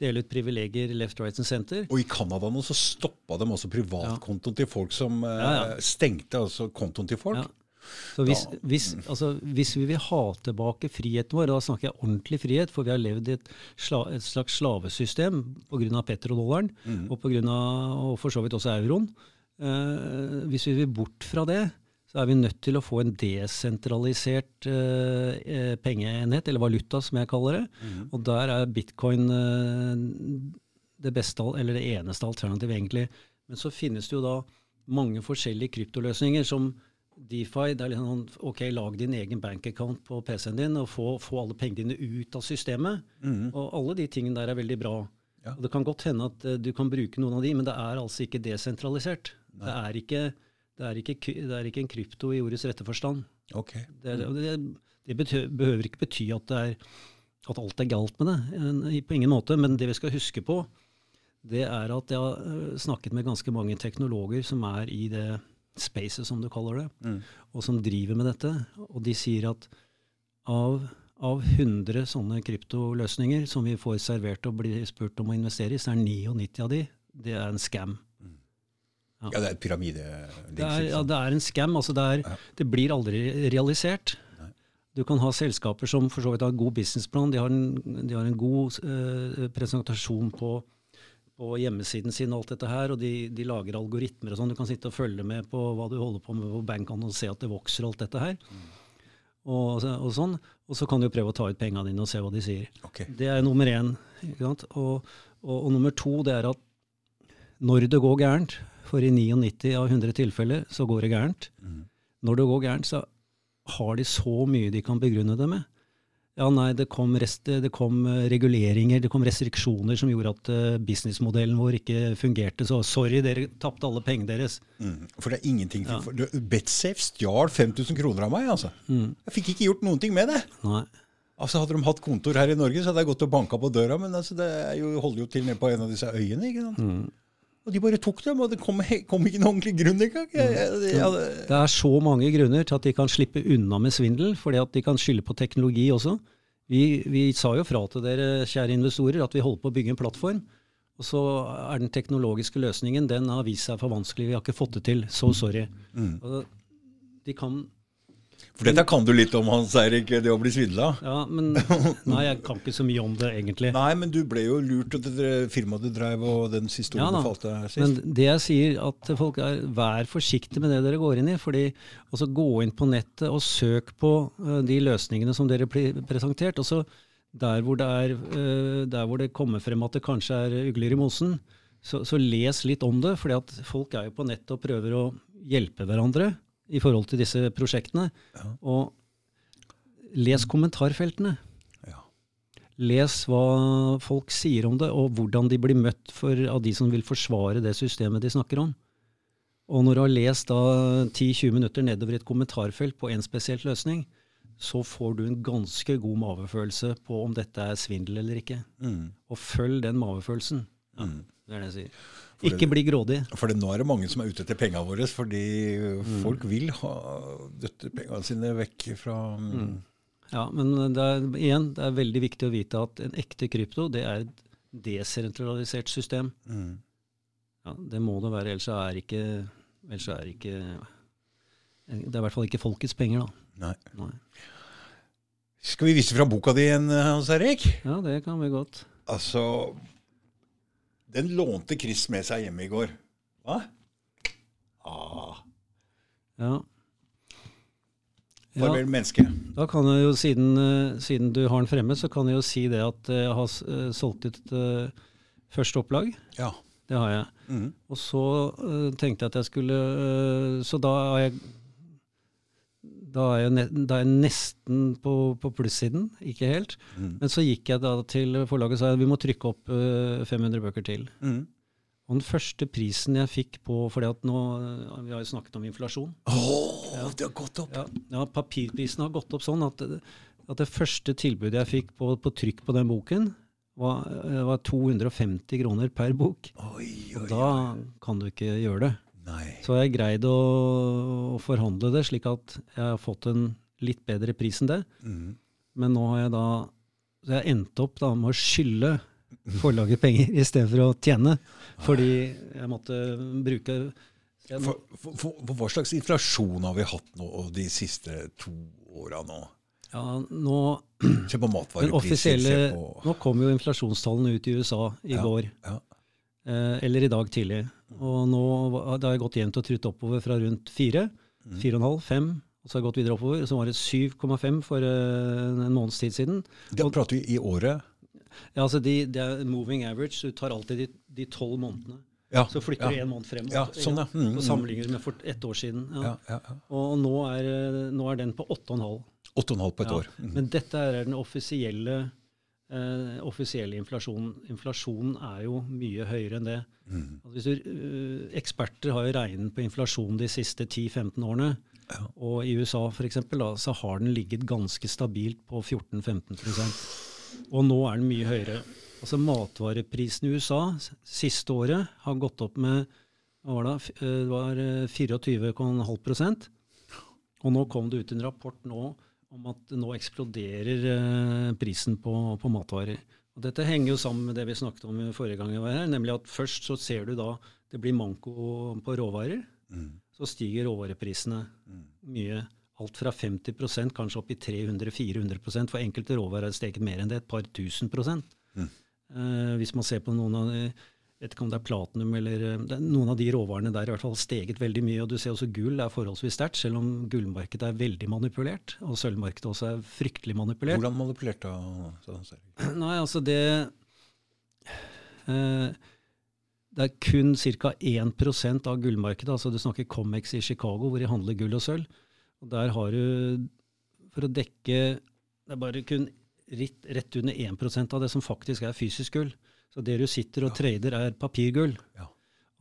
dele ut privilegier left, right and center. Og i Canada nå så stoppa de også privatkontoen ja. til folk som uh, ja, ja. stengte altså kontoen til folk. Så hvis, hvis, altså, hvis, vi vil ha tilbake friheten vår, da snakker jeg ordentlig frihet, for vi har levd i et, sla, et slags slavesystem pga. petrodollaren mm. og, på grunn av, og for så vidt også euroen. Eh, hvis vi vil bort fra det, så er vi nødt til å få en desentralisert eh, pengeenhet, eller valuta som jeg kaller det. Mm. Og der er bitcoin eh, det beste, eller det eneste alternativet, egentlig. Men så finnes det jo da mange forskjellige kryptoløsninger som DeFi. Det er litt sånn, ok, lag din egen bankaccount på PC-en din og få, få, alle pengene dine ut av systemet. Mm. Og alle de tingene der er veldig bra. Ja. Og Det kan godt hende at uh, du kan bruke noen av de, men det er altså ikke desentralisert. Det er ikke det er, ikke, det er, ikke, en krypto i ordets rette forstand. Okay. Det, det, det betyr, behøver ikke bety at, er, at, alt er galt med det, på ingen måte. Men det vi skal huske på, det er at jeg har øh, snakket med ganske mange teknologer som er i det spacet, som du kaller det, Mm. og som driver med dette. Og de sier at av, av 100 sånne kryptoløsninger som vi får servert og blir spurt om å investere i, så er 99 av de det er en scam. Ja, det er et pyramide. Det er, ja, det er en scam. Altså det, er, det blir aldri realisert. Du kan ha selskaper som for så vidt har en god businessplan. De har en, de har en god eh, presentasjon på, på hjemmesiden sin, og alt dette her, og de, de lager algoritmer og sånn. Du kan sitte og følge med på hva du holder på med på bankene og se at det vokser og alt dette her. Og, og sånn. Og så kan du prøve å ta ut pengene dine og se hva de sier. Okay. Det er nummer én. Ikke sant? Og, og, og nummer to det er at når det går gærent, for i 99 av 100 tilfeller så går det gærent, når det går gærent, så har de så mye de kan begrunne det med. Ja, nei, det kom, rest, det kom eh, reguleringer, det kom restriksjoner som gjorde at eh, businessmodellen vår ikke fungerte. Så sorry, dere tapte alle pengene deres. Mm. For det er ingenting ja. Betsafe stjal 5000 kroner av meg, altså. Mm. Jeg fikk ikke gjort noen ting med det. Nei. Altså Hadde de hatt kontor her i Norge, så hadde jeg gått og banka på døra, men altså, det jo, holder jo til nede på en av disse øyene. ikke sant? Mm. Og de bare tok dem, og det kom, kom ikke noen ordentlig grunn engang. Hadde- Det er så mange grunner til at de kan slippe unna med svindel, fordi at de kan skylde på teknologi også. Vi, vi sa jo fra til dere, kjære investorer, at vi holder på å bygge en plattform. Og så er den teknologiske løsningen den har vist seg for vanskelig. Vi har ikke fått det til. So sorry. Mm. de kan For dette kan du litt om, Hans Eirik, det å bli svindla. Ja, men Nei, jeg kan ikke så mye om det, egentlig. Nei, men du ble jo lurt av det firmaet du drev, og den siste Ja du falt sist. Men det jeg sier, at folk er vær forsiktige med det dere går inn i. fordi også Gå inn på nettet og søk på uh, de løsningene som dere blir presentert. og så der hvor, det er, eh, der hvor det kommer frem at det kanskje er ugler i mosen, så, så les litt om det. fordi at folk er jo på nettet og prøver å hjelpe hverandre i forhold til disse prosjektene. Og les kommentarfeltene. Ja. Les hva folk sier om det, og hvordan de blir møtt for, av de som vil forsvare det systemet de snakker om. Og når du har lest da 10-20 minutter nedover et kommentarfelt på en spesielt løsning, så får du en ganske god mavefølelse på om dette er svindel eller ikke. Mm. Og følg den mavefølelsen. Ja, Mm. det er det jeg sier. Ikke bli grådig. For nå er det mange som er ute etter pengene våre, fordi Mm. folk vil ha dette pengene sine vekk fra mm. Ja, men det er, igjen, det er veldig viktig å vite at en ekte krypto, det er et desentralisert system. Mm. Ja, det må det være, ellers er ikke, ellers er ikke Det er i hvert fall ikke folkets penger, da. Nei. Nei. Skal vi vise fram boka di igjen, Hans Erik? Ja, det kan vi godt. Altså Den lånte Chris med seg hjemme i går. Hva? Ah, Ja. Ja, Farvel, menneske. da kan jeg jo, siden, eh, siden du har den fremme, så kan jeg jo si det at jeg har eh, solgt ut uh, første opplag. Ja. Det har jeg. Mm. Og så uh, tenkte jeg at jeg skulle uh, Så da har jeg da er jeg, da er jeg nesten på, på plussiden, ikke helt. Mm. Men så gikk jeg da til forlaget og sa vi må trykke opp uh, 500 bøker til. Mm. Og den første prisen jeg fikk på fordi at nå, eh, Vi har jo snakket om inflasjon. Åh, det har gått opp! Ja, ja Papirprisen har gått opp sånn at, at det første tilbudet jeg fikk på, på trykk på den boken, var, eh, var 250 kroner per bok. Oi, Og oi, da kan du ikke gjøre det. Nei. Så jeg greid å, å forhandle det slik at jeg har fått en litt bedre pris enn det. Mm. Men nå har jeg da Så jeg endte opp da med å skylde forlaget penger istedenfor å tjene. Fordi jeg måtte bruke jeg, må- For, for, for, hva slags inflasjon har vi hatt nå de siste to åra nå? ja, nå, Se på matvarepriser. nå kom jo inflasjonstallene ut i USA i Ja, går. ja. Eh, eller i dag tidlig. Og nå det har gått jevnt og trutt oppover fra rundt fire. Mm. Fire og en halv, fem. Og så har jeg gått videre oppover. Så var det 7,5 for eh, en måneds tid siden. Da prater vi i året. Ja, altså de, Det er moving average. Du tar alltid de- tolv månedene. Ja, Så flytter du én en måned frem. Ja, sånn, ja. Mm, mm. Og sammenligner med for ett år siden. Ja. Ja, ja, ja. Og nå er, eh, nå er den på 8,5. 8,5 på et Ja. år. Mm. Men dette er den offisielle, eh, offisiell inflasjonen. Inflasjonen er jo mye høyere enn det. Mm. Altså hvis du, eh, eksperter har jo regnet på inflasjon de siste 10-15 årene. Ja. Og i USA for eksempel, da, så har den ligget ganske stabilt på 14-15% Og nå er den mye høyere. Altså Matvareprisen i USA siste året har gått opp med hva var det, eh, det var eh, 24,5% Og nå kom det ut en rapport nå om at nå eksploderer eh, prisen på, på matvarer. Og Dette henger jo sammen med det vi snakket om forrige gang jeg var her, nemlig at først så ser du da det blir manko på råvarer. Mm. Så stiger råvareprisene mye. Alt fra 50% kanskje opp i 300-400% For enkelte råvarer har steget mer enn det, et par tusen prosent. Mm. Eh, hvis man ser på noen av de, vet ikke om det er platinum eller eh, er Noen av de råvarene der er i hvert fall steget veldig mye. og Du ser også gull er forholdsvis sterkt, selv om gullmarkedet er veldig manipulert. Og sølvmarkedet også er fryktelig manipulert. Hvordan manipulert da? Nei, altså det eh, Det er kun ca. 1% av gullmarkedet. altså Du snakker Comex i Chicago, hvor de handler gull og sølv. Og Der har du, for å dekke Det er bare kun rett, rett under 1% av det som faktisk er fysisk gull. Så det du sitter og trader, er papirgull. Ja.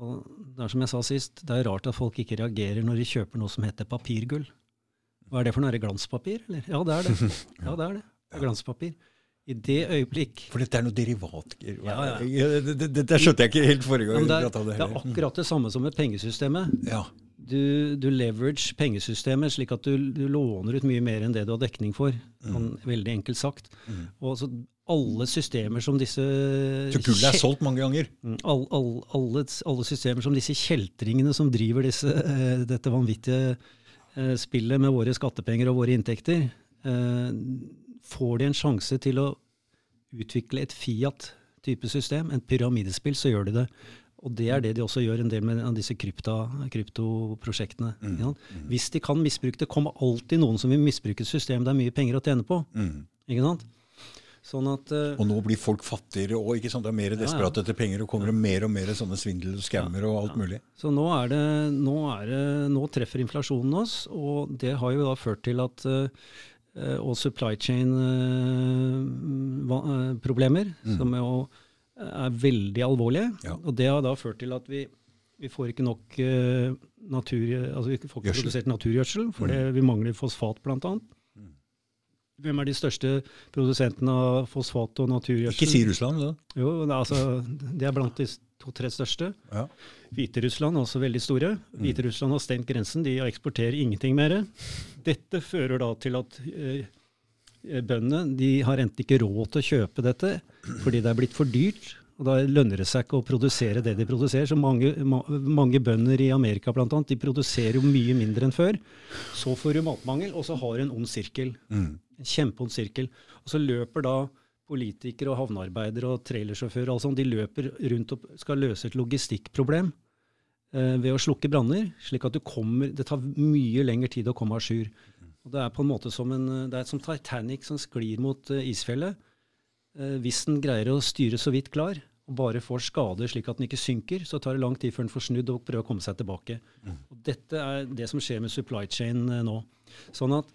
Og det er som jeg sa sist, det er rart at folk ikke reagerer når de kjøper noe som heter papirgull. Hva er det for noe? Er det glanspapir? Eller? Ja, det er det. Ja, det er det. er glanspapir. I det øyeblikk For dette er noe derivat. Ja, ja. Det, det, det, skjønte jeg ikke helt forrige gang. det, er, det er akkurat det samme som med pengesystemet. Ja. Du, du leverage pengesystemet slik at du, du låner ut mye mer enn det du har dekning for. Mm. veldig enkelt sagt. Mm. Og så alle systemer som disse Så gullet er solgt mange ganger. Mm, all, all, alle, alle systemer som disse kjeltringene som driver disse, eh, dette vanvittige eh, spillet med våre skattepenger og våre inntekter, eh, får de en sjanse til å utvikle et Fiat-type system, en pyramidespill, så gjør de det. Og det er det de også gjør en del med disse krypta, kryptoprosjektene. Mm, Ja. Hvis de kan misbruke det, kommer alltid noen som vil misbruke et system det er mye penger å tjene på. Mm. ikke sant? Sånn at uh, Og nå blir folk fattigere og De er mer desperate etter penger, og kommer det mer og mer sånne svindel og skammer og alt mulig. Så nå, er det, nå, er det, nå treffer inflasjonen oss, og det har jo da ført til at uh, Og supply chain-problemer, som jo er veldig alvorlige. Ja. Og det har da ført til at vi, vi får ikke nok eh, natur, altså vi får ikke produsert naturgjødsel, for mm. vi mangler fosfat bl.a. Hvem er de største produsentene av fosfat og naturgjødsel? Ikke si Russland, da. Jo, det er, altså, det er blant de to-tre største. Ja. Hviterussland er også veldig store. Hviterussland har stengt grensen, de eksporterer ingenting mer. Dette fører da til at eh, bøndene de har enten ikke råd til å kjøpe dette fordi det er blitt for dyrt, og da lønner det seg ikke å produsere det de produserer. Så mange, ma mange bønder i Amerika blant annet, de produserer jo mye mindre enn før. Så får du matmangel, og så har du en ond sirkel. Mm. En kjempeond sirkel. Og så løper da politikere og havnearbeidere og trailersjåfører altså, de løper rundt og skal løse et logistikkproblem eh, ved å slukke branner, slik at du kommer Det tar mye lengre tid å komme à jour. Det er på en måte som en, det er som Titanic som sklir mot eh, isfjellet. Eh, hvis den greier å styre så vidt klar, og bare får skader slik at den ikke synker, så tar det lang tid før den får snudd og prøver å komme seg tilbake. Og Dette er det som skjer med supply chain eh, nå. Sånn at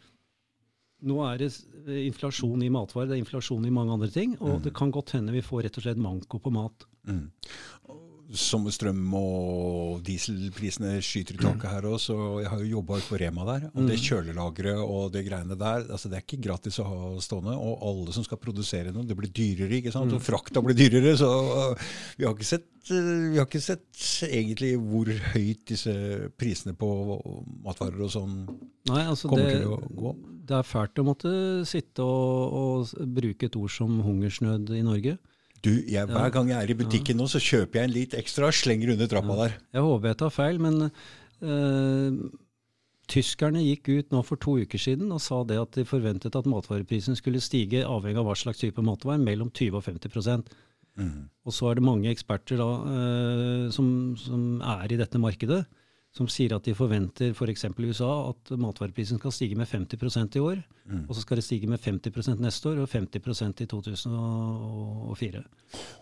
nå er det eh, inflasjon i matvarer, det er inflasjon i mange andre ting, og det kan godt hende vi får rett og slett manko på mat. Mm. Som strøm- og dieselprisene skyter i taket her også. og Jeg har jo jobba på Rema der. Og det kjølelageret og det greiene der, altså det er ikke gratis å ha stående. Og alle som skal produsere noe, det blir dyrere. ikke sant? Og frakta blir dyrere. Så vi har ikke sett, vi har ikke sett egentlig hvor høyt disse prisene på matvarer og sånn Nei, altså kommer det, til å gå. det er fælt å måtte sitte og, og bruke et ord som hungersnød i Norge. Du, jeg, Hver gang jeg er i butikken nå, så kjøper jeg en litt ekstra og slenger under trappa der. Jeg håper jeg tar feil, men øh, tyskerne gikk ut nå for to uker siden og sa det at de forventet at matvareprisen skulle stige, avhengig av hva slags type matvare, mellom 20 og 50 Mm. Og så er det mange eksperter da, øh, som, som er i dette markedet, som sier at de forventer f.eks. i USA at matvareprisen skal stige med 50% i år. Mm. Og så skal det stige med 50 neste år og 50% i 2004.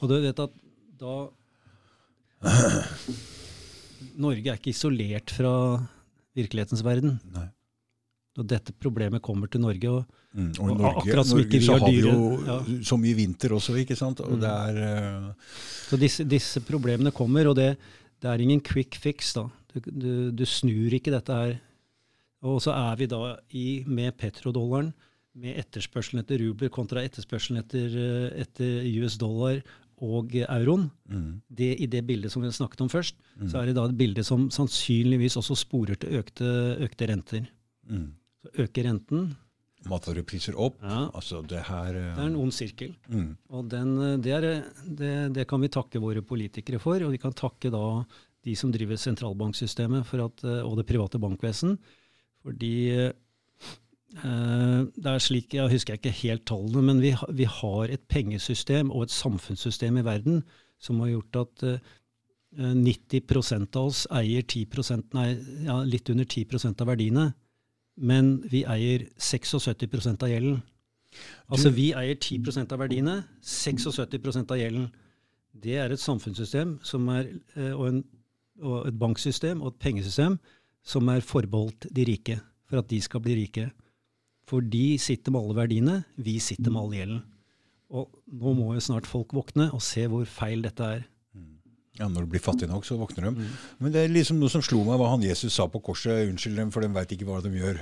Og du vet at da Norge er ikke isolert fra virkelighetens verden. Nei. Og dette problemet kommer til Norge. og Mm. Og Og Norge, akkurat som Norge vi så har vi jo ja. Mm. så mye vinter også, ikke sant. Og det er uh... Så disse, disse problemene kommer, og det, det er ingen quick fix. da. Du, du, snur ikke dette her. Og så er vi da i, med petrodollaren med etterspørselen etter rubler kontra etterspørselen etter, eh, etter US dollar og euroen, Mm. det, i det bildet som vi snakket om først, så er det da et bilde som sannsynligvis også sporer til økte, økte renter. Mm. Så øker renten. Matvarepriser opp. Ja, Altså det her uh... det er en ond sirkel. mm. Og den, eh, det, er, det, det kan vi takke våre politikere for, og vi kan takke da de som driver sentralbanksystemet at, eh, og det private bankvesen. Fordi eh, det er slik, jeg husker ikke helt tallene, men vi, vi har et pengesystem og et samfunnssystem i verden som har gjort at eh, 90% av oss eier 10 nei, ja, litt under 10% av verdiene, men vi eier 76% av gjelden. Altså vi eier 10% av verdiene, 76% av gjelden. Det er et samfunnssystem som er, eh, og, en, og et banksystem og et pengesystem som er forbeholdt de rike, for at de skal bli rike. For de sitter med alle verdiene, vi sitter med all gjelden. Og nå må jo snart folk våkne og se hvor feil dette er. Ja, Når du blir fattig nok, så våkner de. Mm. Men det er liksom noe som slo meg, hva han Jesus sa på korset. Unnskyld dem, for de veit ikke hva de gjør.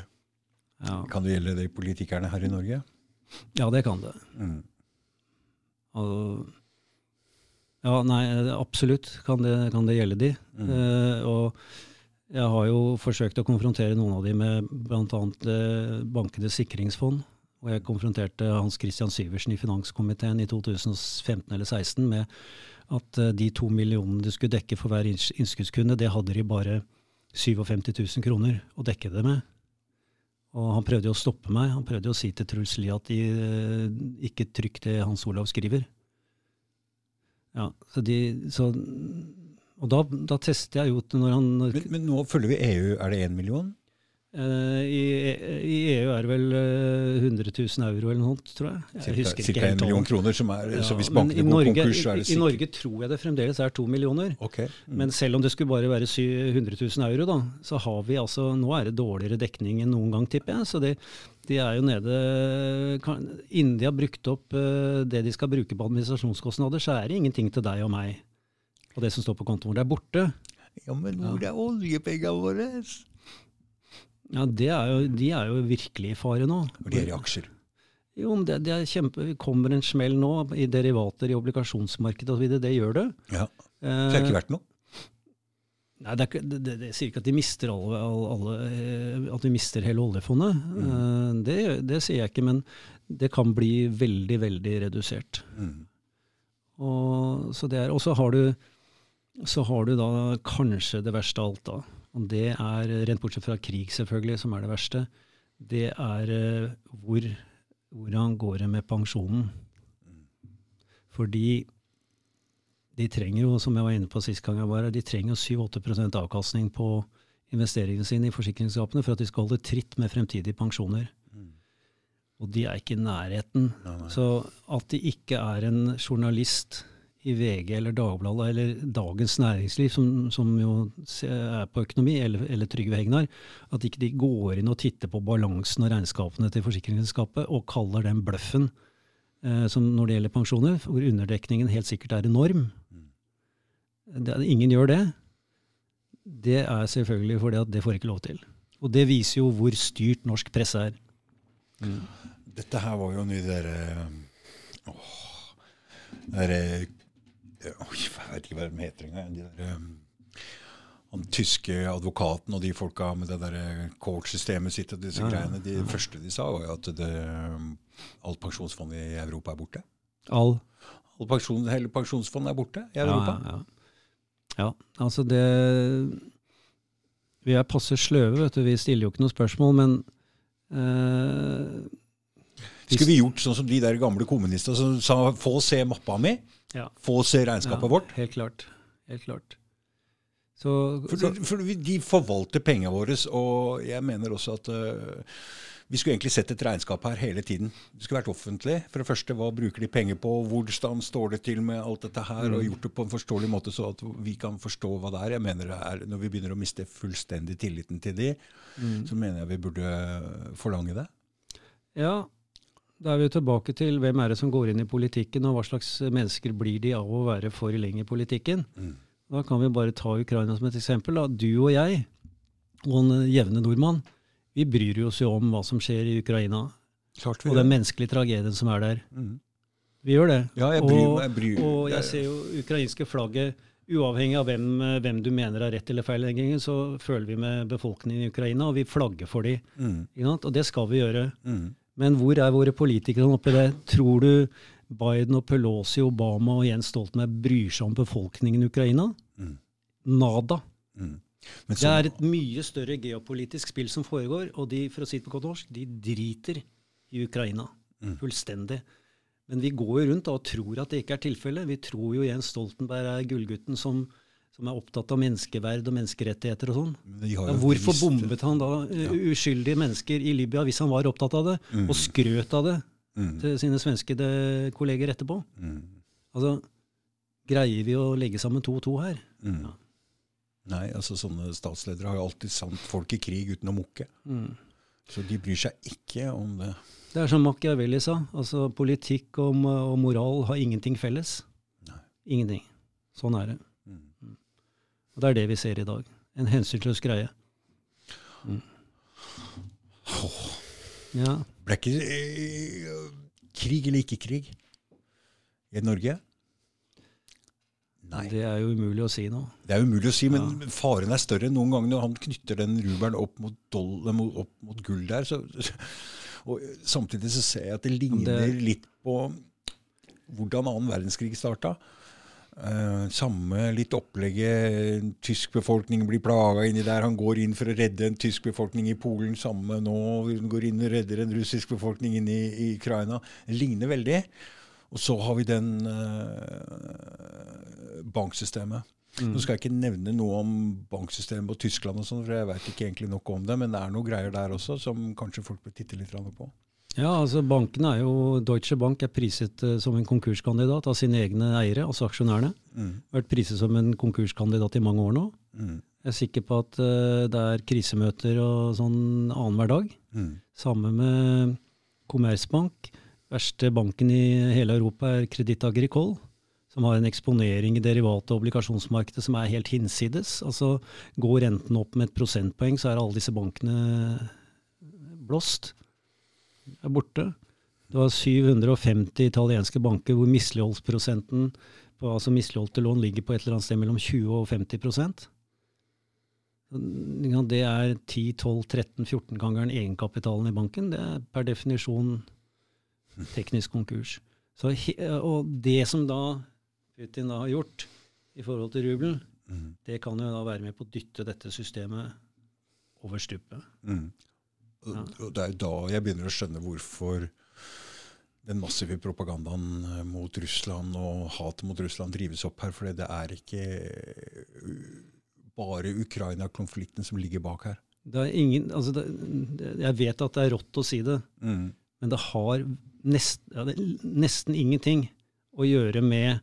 Ja, Kan det gjelde de politikerne her i Norge? ja det kan det. Mm. Og, ja, nei, absolutt kan det, kan det gjelde de. Mm. Eh, og jeg har jo forsøkt å konfrontere noen av de med bl.a. Eh, Bankenes sikringsfond. Og jeg konfronterte Hans Christian Syversen i finanskomiteen i 2015 eller 2016 med at eh, de to millionene de skulle dekke for hver innskuddskunde, det hadde de bare 57 000 kroner å dekke det med. Og han prøvde jo å stoppe meg. Han prøvde jo å si til Truls Lie at de eh, ikke trykk det Hans Olav skriver. Ja, så de, så, og da, da tester jeg jo når han Men, men nå følger vi EU. Er det én million? Eh, i, I EU er det vel eh, 100 000 euro eller noe tror jeg. Jeg Cirka, cirka ikke en million kroner, som er, så hvis bankene går Norge, konkurs, så er det sikkert I Norge tror jeg det fremdeles er to millioner. Okay. Mm. Men selv om det skulle bare være sy- 100 000 euro, da, så har vi altså Nå er det dårligere dekning enn noen gang, tipper jeg. Så de, de er jo nede kan, de har brukt opp eh, det de skal bruke på administrasjonskostnader, så er det ingenting til deg og meg. Og det som står på kontoen vår, det er borte. Ja, men hvor er oljepengene våre? Ja, det er jo, De er jo virkelig i fare nå. Og de er i aksjer. Jo, det, det er kjempe, kommer en smell nå i derivater i obligasjonsmarkedet osv. Det gjør det. Ja. Eh, Så det er ikke verdt noe? Nei, det, er, ikke- det, det, det sier ikke at de mister alle, alle, eh, at vi mister hele oljefondet. Mm. Det, det sier jeg ikke, men det kan bli veldig, veldig redusert. Mm. Og så, det er, og så har du så har du da kanskje det verste av alt, da. Og det er, rent bortsett fra krig, selvfølgelig, som er det verste, det er eh, hvor, hvordan går det med pensjonen. Fordi de trenger jo, som jeg var inne på sist gang jeg var her, de trenger jo 7-8% avkastning på investeringene sine i forsikringsselskapene for at de skal holde tritt med fremtidige pensjoner. Og de er ikke i nærheten. Nei, nei. Så at de ikke er en journalist i VG eller Dagbladet eller Dagens Næringsliv, som, som jo er på økonomi, eller, eller Trygve Hegnar, at ikke de går inn og titter på balansen og regnskapene til forsikringsselskapet og kaller den bløffen eh, som når det gjelder pensjoner, hvor underdekningen helt sikkert er enorm. Det, ingen gjør det. Det er selvfølgelig fordi at det får ikke lov til. Og det viser jo hvor styrt norsk presse er. Dette her var jo ny derre Åh Derre Oi, Jeg vet ikke hva de heter engang. De der, um, han tyske advokaten og de folka med det der court-systemet sitt og disse Ja, ja, greiene. De første de sa, var jo at det, um, alt pensjonsfond i Europa er borte. All Alt pensjon, hele pensjonsfondet er borte i Europa. Ja, ja, ja. ja, altså det Vi er passe sløve, vet du. Vi stiller jo ikke noe spørsmål, men eh, Skulle vi gjort sånn som de der gamle kommunistene som sa 'få se mappa mi', Ja. få se regnskapet ja, vårt'? Helt klart. Helt klart. Så, For, så for de forvalter pengene våre, og jeg mener også at uh, vi skulle egentlig sett et regnskap her hele tiden. Det skulle vært offentlig. For det første, hva bruker de penger på? Hvordan står det til med alt dette her? Og gjort det på en forståelig måte, så at vi kan forstå hva det er. Jeg mener det er, Når vi begynner å miste fullstendig tilliten til de, så mener jeg vi burde forlange det. ja, da er vi tilbake til hvem er det som går inn i politikken, og hva slags mennesker blir de av å være for lenge i politikken. Mm. Da kan vi bare ta Ukraina som et eksempel. Da. Du og jeg, og en jevne nordmann, vi bryr oss jo om hva som skjer i Ukraina. Klart vi og gjør den det. menneskelige tragedien som er der. Mm. Vi gjør det. Ja, jeg bryr og. Jeg bryr, og jeg ser jo ukrainske flagget Uavhengig av hvem, eh, hvem du mener er rett eller feil, den gangen, så føler vi med befolkningen i Ukraina, og vi flagger for dem. Mm. Og det skal vi gjøre. Mm. Men hvor er våre politikere oppi det? Tror du Biden og Pelosi, Obama og Jens Stoltenberg bryr seg om befolkningen i Ukraina? Mm. Nada. Mm. Men Det er et mye større geopolitisk spill som foregår, og de for å si det på godt norsk, de driter i Ukraina. Mm. Fullstendig. Men vi går jo rundt og tror at det ikke er tilfellet. Vi tror jo Jens Stoltenberg er gullgutten som, som er opptatt av menneskeverd og menneskerettigheter og sånn. Ja, hvorfor bombet han da ja. uskyldige mennesker i Libya hvis han var opptatt av det, Mm. og skrøt av det Mm. til sine svenske kolleger etterpå? Mm. Altså, Greier vi å legge sammen to og to her? Mm. Ja. Nei, altså sånne statsledere har jo alltid sant folk i krig uten å mukke. Mm. Så de bryr seg ikke om det. Det er som Machiavelli sa, altså politikk og, og moral har ingenting felles. Nei. Ingenting. Sånn er det. Og det er det vi ser i dag. En hensynsløs greie. Mm. Ja. Ble ikke eh, krig eller ikke krig i Norge? Nei. Det er jo umulig å si nå. Det er umulig å si, men faren er større enn noen ganger når han knytter den rubelen opp mot, doll, opp mot gull der. Så, og samtidig så ser jeg at det ligner det- litt på hvordan annen verdenskrig starta. Eh, samme litt opplegget. Tysk befolkning blir plaga inni der. Han går inn for å redde en tysk befolkning i Polen. Samme nå. Han går inn og redder en russisk befolkning inne i, i Ukraina. Det ligner veldig. Og så har vi den uh, banksystemet. Nå skal jeg ikke nevne noe om banksystemet på Tyskland, og sånt, for jeg vet ikke egentlig nok om det, men det er noe greier der også som kanskje folk bør titte litt på. Ja, altså banken er jo, Deutsche Bank er priset eh, som en konkurskandidat av sine egne eiere, altså aksjonærene. Mm. Vært priset som en konkurskandidat i mange år nå. Mm. Jeg er sikker på at uh, det er krisemøter og sånn annenhver dag. Mm. Samme med Commerzbank. Verste banken i hele Europa er Kreditt Agricole, som har en eksponering i derivat- og obligasjonsmarkedet som er helt hinsides. Altså, Går renten opp med et prosentpoeng, så er alle disse bankene blåst. Er borte. Det var 750 italienske banker hvor misligholdsprosenten på altså misligholdte lån ligger på et eller annet sted mellom 20 og 50 ja, Det er 10-12-13-14 ganger den egenkapitalen i banken. Det er per definisjon teknisk konkurs. Så, og det som da Putin da har gjort i forhold til rubelen, Mm. det kan jo da være med på å dytte dette systemet over stupet. Mm. Og, det er da jeg begynner å skjønne hvorfor den massive propagandaen eh, mot Russland og hatet mot Russland drives opp her. For det er ikke uh, bare Ukraina-konflikten som ligger bak her. Det er ingen, altså det, jeg vet at det er rått å si det, Mm. men det har nest, ja, det, nesten ingenting å gjøre med,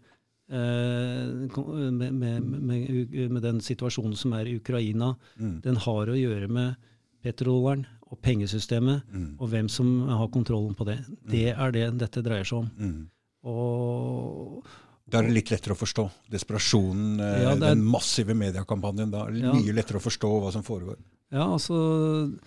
eh, med, med, med, med, med den situasjonen som er i Ukraina. Mm. Den har å gjøre med petrodollaren og pengesystemet, Mm. og hvem som har kontrollen på det. Det er det dette dreier seg om. Mm. Og Da er det litt lettere å forstå. Desperasjonen, eh, Ja, er- den massive mediekampanjen. Da er det Ja. mye lettere å forstå hva som foregår. Ja, altså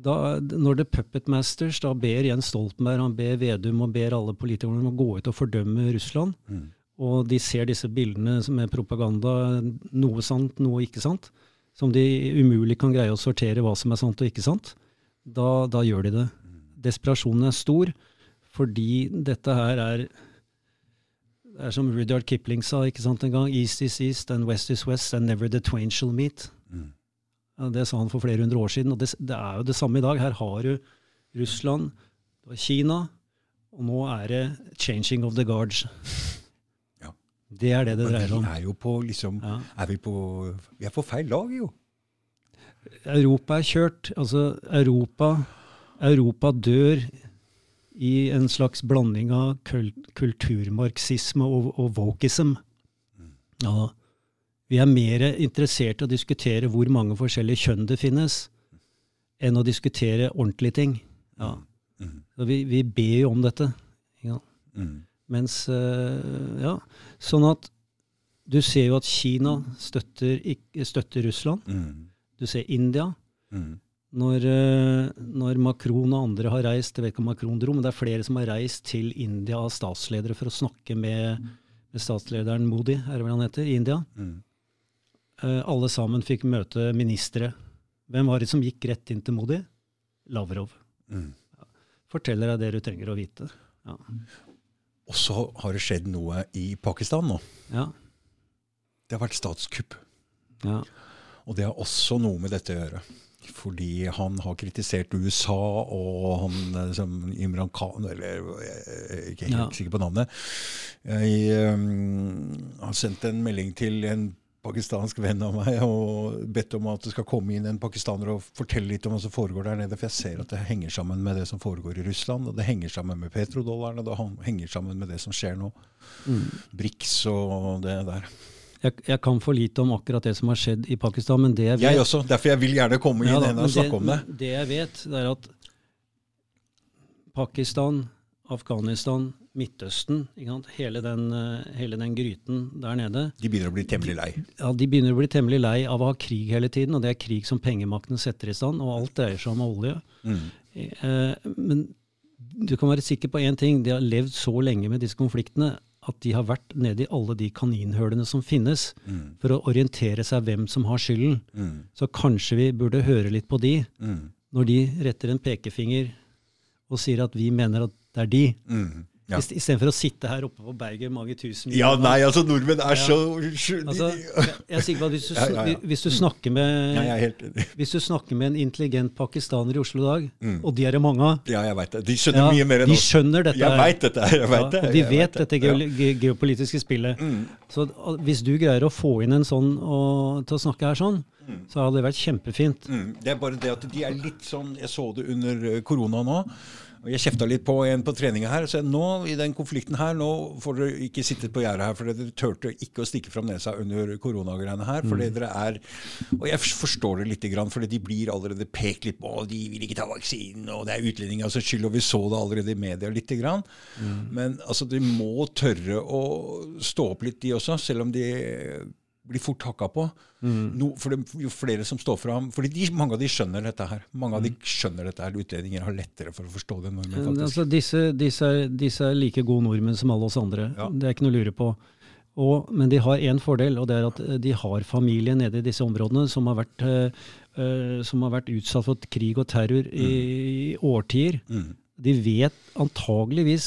da, Når The Puppet Masters da ber Jens Stoltenberg, han ber Vedum og ber alle politikerne om å gå ut og fordømme Russland, Mm. og de ser disse bildene som er propaganda, noe sant, noe ikke sant, som de umulig kan greie å sortere hva som er sant og ikke sant, da, da gjør de det. Desperasjonen er stor, fordi dette her er det er som Rudyard Kipling sa ikke sant en gang, East is east and west is west and never the twain shall meet. Mm. Det sa han for flere hundre år siden, og det, det er jo det samme i dag. Her har du Russland, du har Kina, og nå er det 'changing of the guards'. Ja. Det er det det dreier seg om. er jo på liksom Ja. er vi, på, vi er på feil lag, jo. Europa er kjørt. Altså, Europa, Europa dør i en slags blanding av kulturmarxisme og, og wokism. Ja, vi er mer interessert i å diskutere hvor mange forskjellige kjønn det finnes, enn å diskutere ordentlige ting. Ja. Mm. Så vi, vi ber jo om dette. Ja. Mm. Mens eh, Ja. Sånn at du ser jo at Kina støtter, støtter Russland. Du ser India. Mm. Når, eh, når Macron og andre har reist Jeg vet ikke om Macron dro, men det er flere som har reist til India av statsledere for å snakke med, med statslederen Modi, er det vel han heter, i India. Mm. Eh, alle sammen fikk møte ministre. Hvem var det som gikk rett inn til Modi? Lavrov. Mm. Forteller deg det du trenger å vite. Ja. Og så har det skjedd noe i Pakistan nå. Ja. Det har vært statskupp. ja. Og det har også noe med dette å gjøre. Fordi han har kritisert USA og han eh, som Imran Khan, eller jeg er ikke helt Ja. sikker på navnet, jeg um, har sendt en melding til en pakistansk venn av meg og bedt om at det skal komme inn en pakistaner og fortelle litt om hva som foregår der nede. For jeg ser at det henger sammen med det som foregår i Russland, og det henger sammen med petrodollaren, og det henger sammen med det som skjer nå. BRICS og det der. Jeg, jeg kan for lite om akkurat det som har skjedd i Pakistan, men det jeg vet Jeg også. Derfor jeg vil gjerne komme inn Ja da, og snakke om det. Det jeg vet, det er at Pakistan, Afghanistan, Midtøsten? Hele, den, eh, hele den gryten der nede De begynner å bli temmelig lei. ja, De begynner å bli temmelig lei av å ha krig hele tiden, og det er krig som pengemakten setter i stand, og alt dreier seg om olje. Mm. Eh, men du kan være sikker på én ting, de har levd så lenge med disse konfliktene at de har vært nede i alle de kaninhølene som finnes, Mm. for å orientere seg hvem som har skylden. Mm. Så kanskje vi burde høre litt på de, Mm. når de retter en pekefinger og sier at vi mener at det er de, Mm. Ja. ist- istedenfor å sitte her oppe på berget mange tusen ja, nei, altså nordmenn er så Altså, jeg er sikker på at hvis du, Ja, ja, ja. hvis du snakker med ja, er helt hvis du snakker med en intelligent pakistaner i Oslo i dag, Mm. og de er det mange av Ja, jeg veit det. De skjønner ja, mye mer enn oss. De skjønner dette. Jeg vet veit dette. Jeg vet Ja, det. og de vet det. dette ge geopolitiske spillet. Mm. Så hvis du greier å få inn en sånn og, til å snakke her sånn, så hadde det vært kjempefint. Mm. Det er bare det at de er litt sånn Jeg så det under eh, korona nå. Og Jeg kjefta litt på en på treninga her. Så nå i den konflikten her, nå får dere ikke sitte på gjerdet her, for dere turte ikke å stikke fram nesa under koronagreiene her. Fordi dere er Og jeg forstår det lite grann, for de blir allerede pekt litt på. og De vil ikke ta vaksinen, og det er utlendingenes skyld, og vi så det allerede i media lite grann. Men altså, de må tørre å stå opp litt, de også, selv om de blir fort hakka på. No, for det, jo flere som står fram fordi de, Mange av de skjønner dette her. Mange av de skjønner dette her. Utlendinger har lettere for å forstå det. nordmenn. Altså, disse, disse, disse er like gode nordmenn som alle oss andre. Ja. Det er ikke noe å lure på. Og, men de har én fordel, og det er at eh, de har familie nede i disse områdene som har vært, eh, eh, som har vært utsatt for krig og terror i, i årtier. Mm. De vet antageligvis,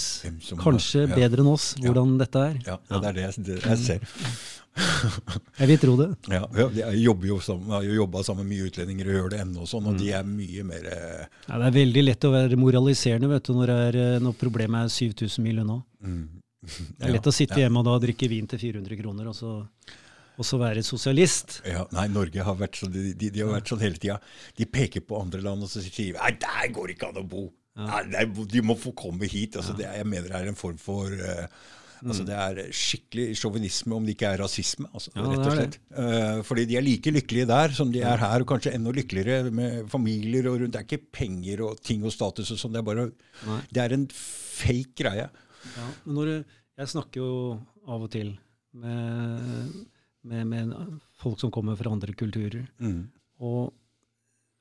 kanskje har- ja. bedre enn oss, Ja. hvordan dette er. Ja, ja, det er det jeg, det jeg ser. Jeg vil tro det. Ja, ja, jeg jobber jo sammen, jeg har jo jobba sammen med mye utlendinger og gjør det ennå, sånn, og de er mye mer eh, Ja, det er veldig lett å være moraliserende vet du, når, er, eh, når problemet er 7000 mil unna. mm. Det er lett å sitte hjemme og da drikke vin til 400 kroner, og så, og så være sosialist. Ja, nei, Norge har vært sånn, de, de, de har vært sånn hele tida. De peker på andre land og så sier de, nei, der går ikke an å bo. Nei, de må få komme hit. Altså, det, jeg mener det er en form for eh, altså, Det er skikkelig sjåvinisme, om det ikke er rasisme. Altså, Ja, rett og slett. Eh, fordi de er like lykkelige der som de er her, og kanskje enda lykkeligere med familier og rundt. Det er ikke penger og ting og status og sånn. Det er bare Nei. Det er en fake greie. Ja, men når du, jeg snakker jo av og til med, med, med folk som kommer fra andre kulturer. Mm. Og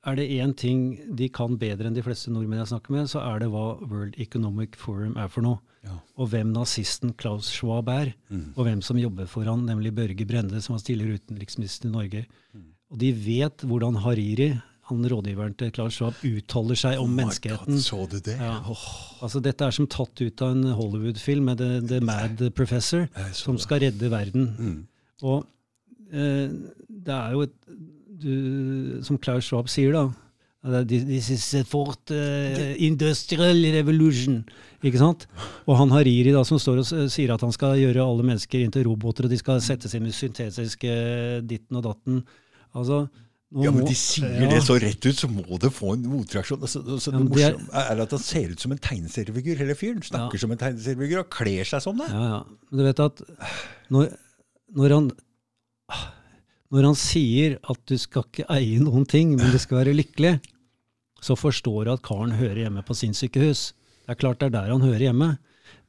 er det én ting de kan bedre enn de fleste nordmenn jeg snakker med, så er det hva World Economic Forum er for noe. Ja. Og hvem nazisten Klaus Schwab er. Mm. Og hvem som jobber for han, nemlig Børge Brende, som var tidligere utenriksminister i Norge. Mm. Og de vet hvordan Hariri, han rådgiveren til Klaus Schwab, uttaler seg om Oh menneskeheten. God, så du det? Ja. Altså, dette er som tatt ut av en Hollywood-film med The, The Mad Professor, som skal redde verden. Mm. Og eh, det er jo et du, Som Klaus Schwab sier, da This is a fourth uh, industrial revolution. Ikke sant? Og han Hariri da, som står og sier at han skal gjøre alle mennesker inn til roboter, og de skal settes inn i syntetiske ditten og datten. Altså, Ja, men de sier Ja. det så rett ut, så må det få en motreaksjon. Altså, altså, Ja, det er- er at han ser ut som en tegneseriefigur, hele fyren. Snakker Ja. som en tegneseriefigur og kler seg som det. Ja, ja. Men du vet at når, når han når han sier at du skal ikke eie noen ting, men du skal være lykkelig, så forstår du at karen hører hjemme på sinnssykehus. Det er klart det er der han hører hjemme,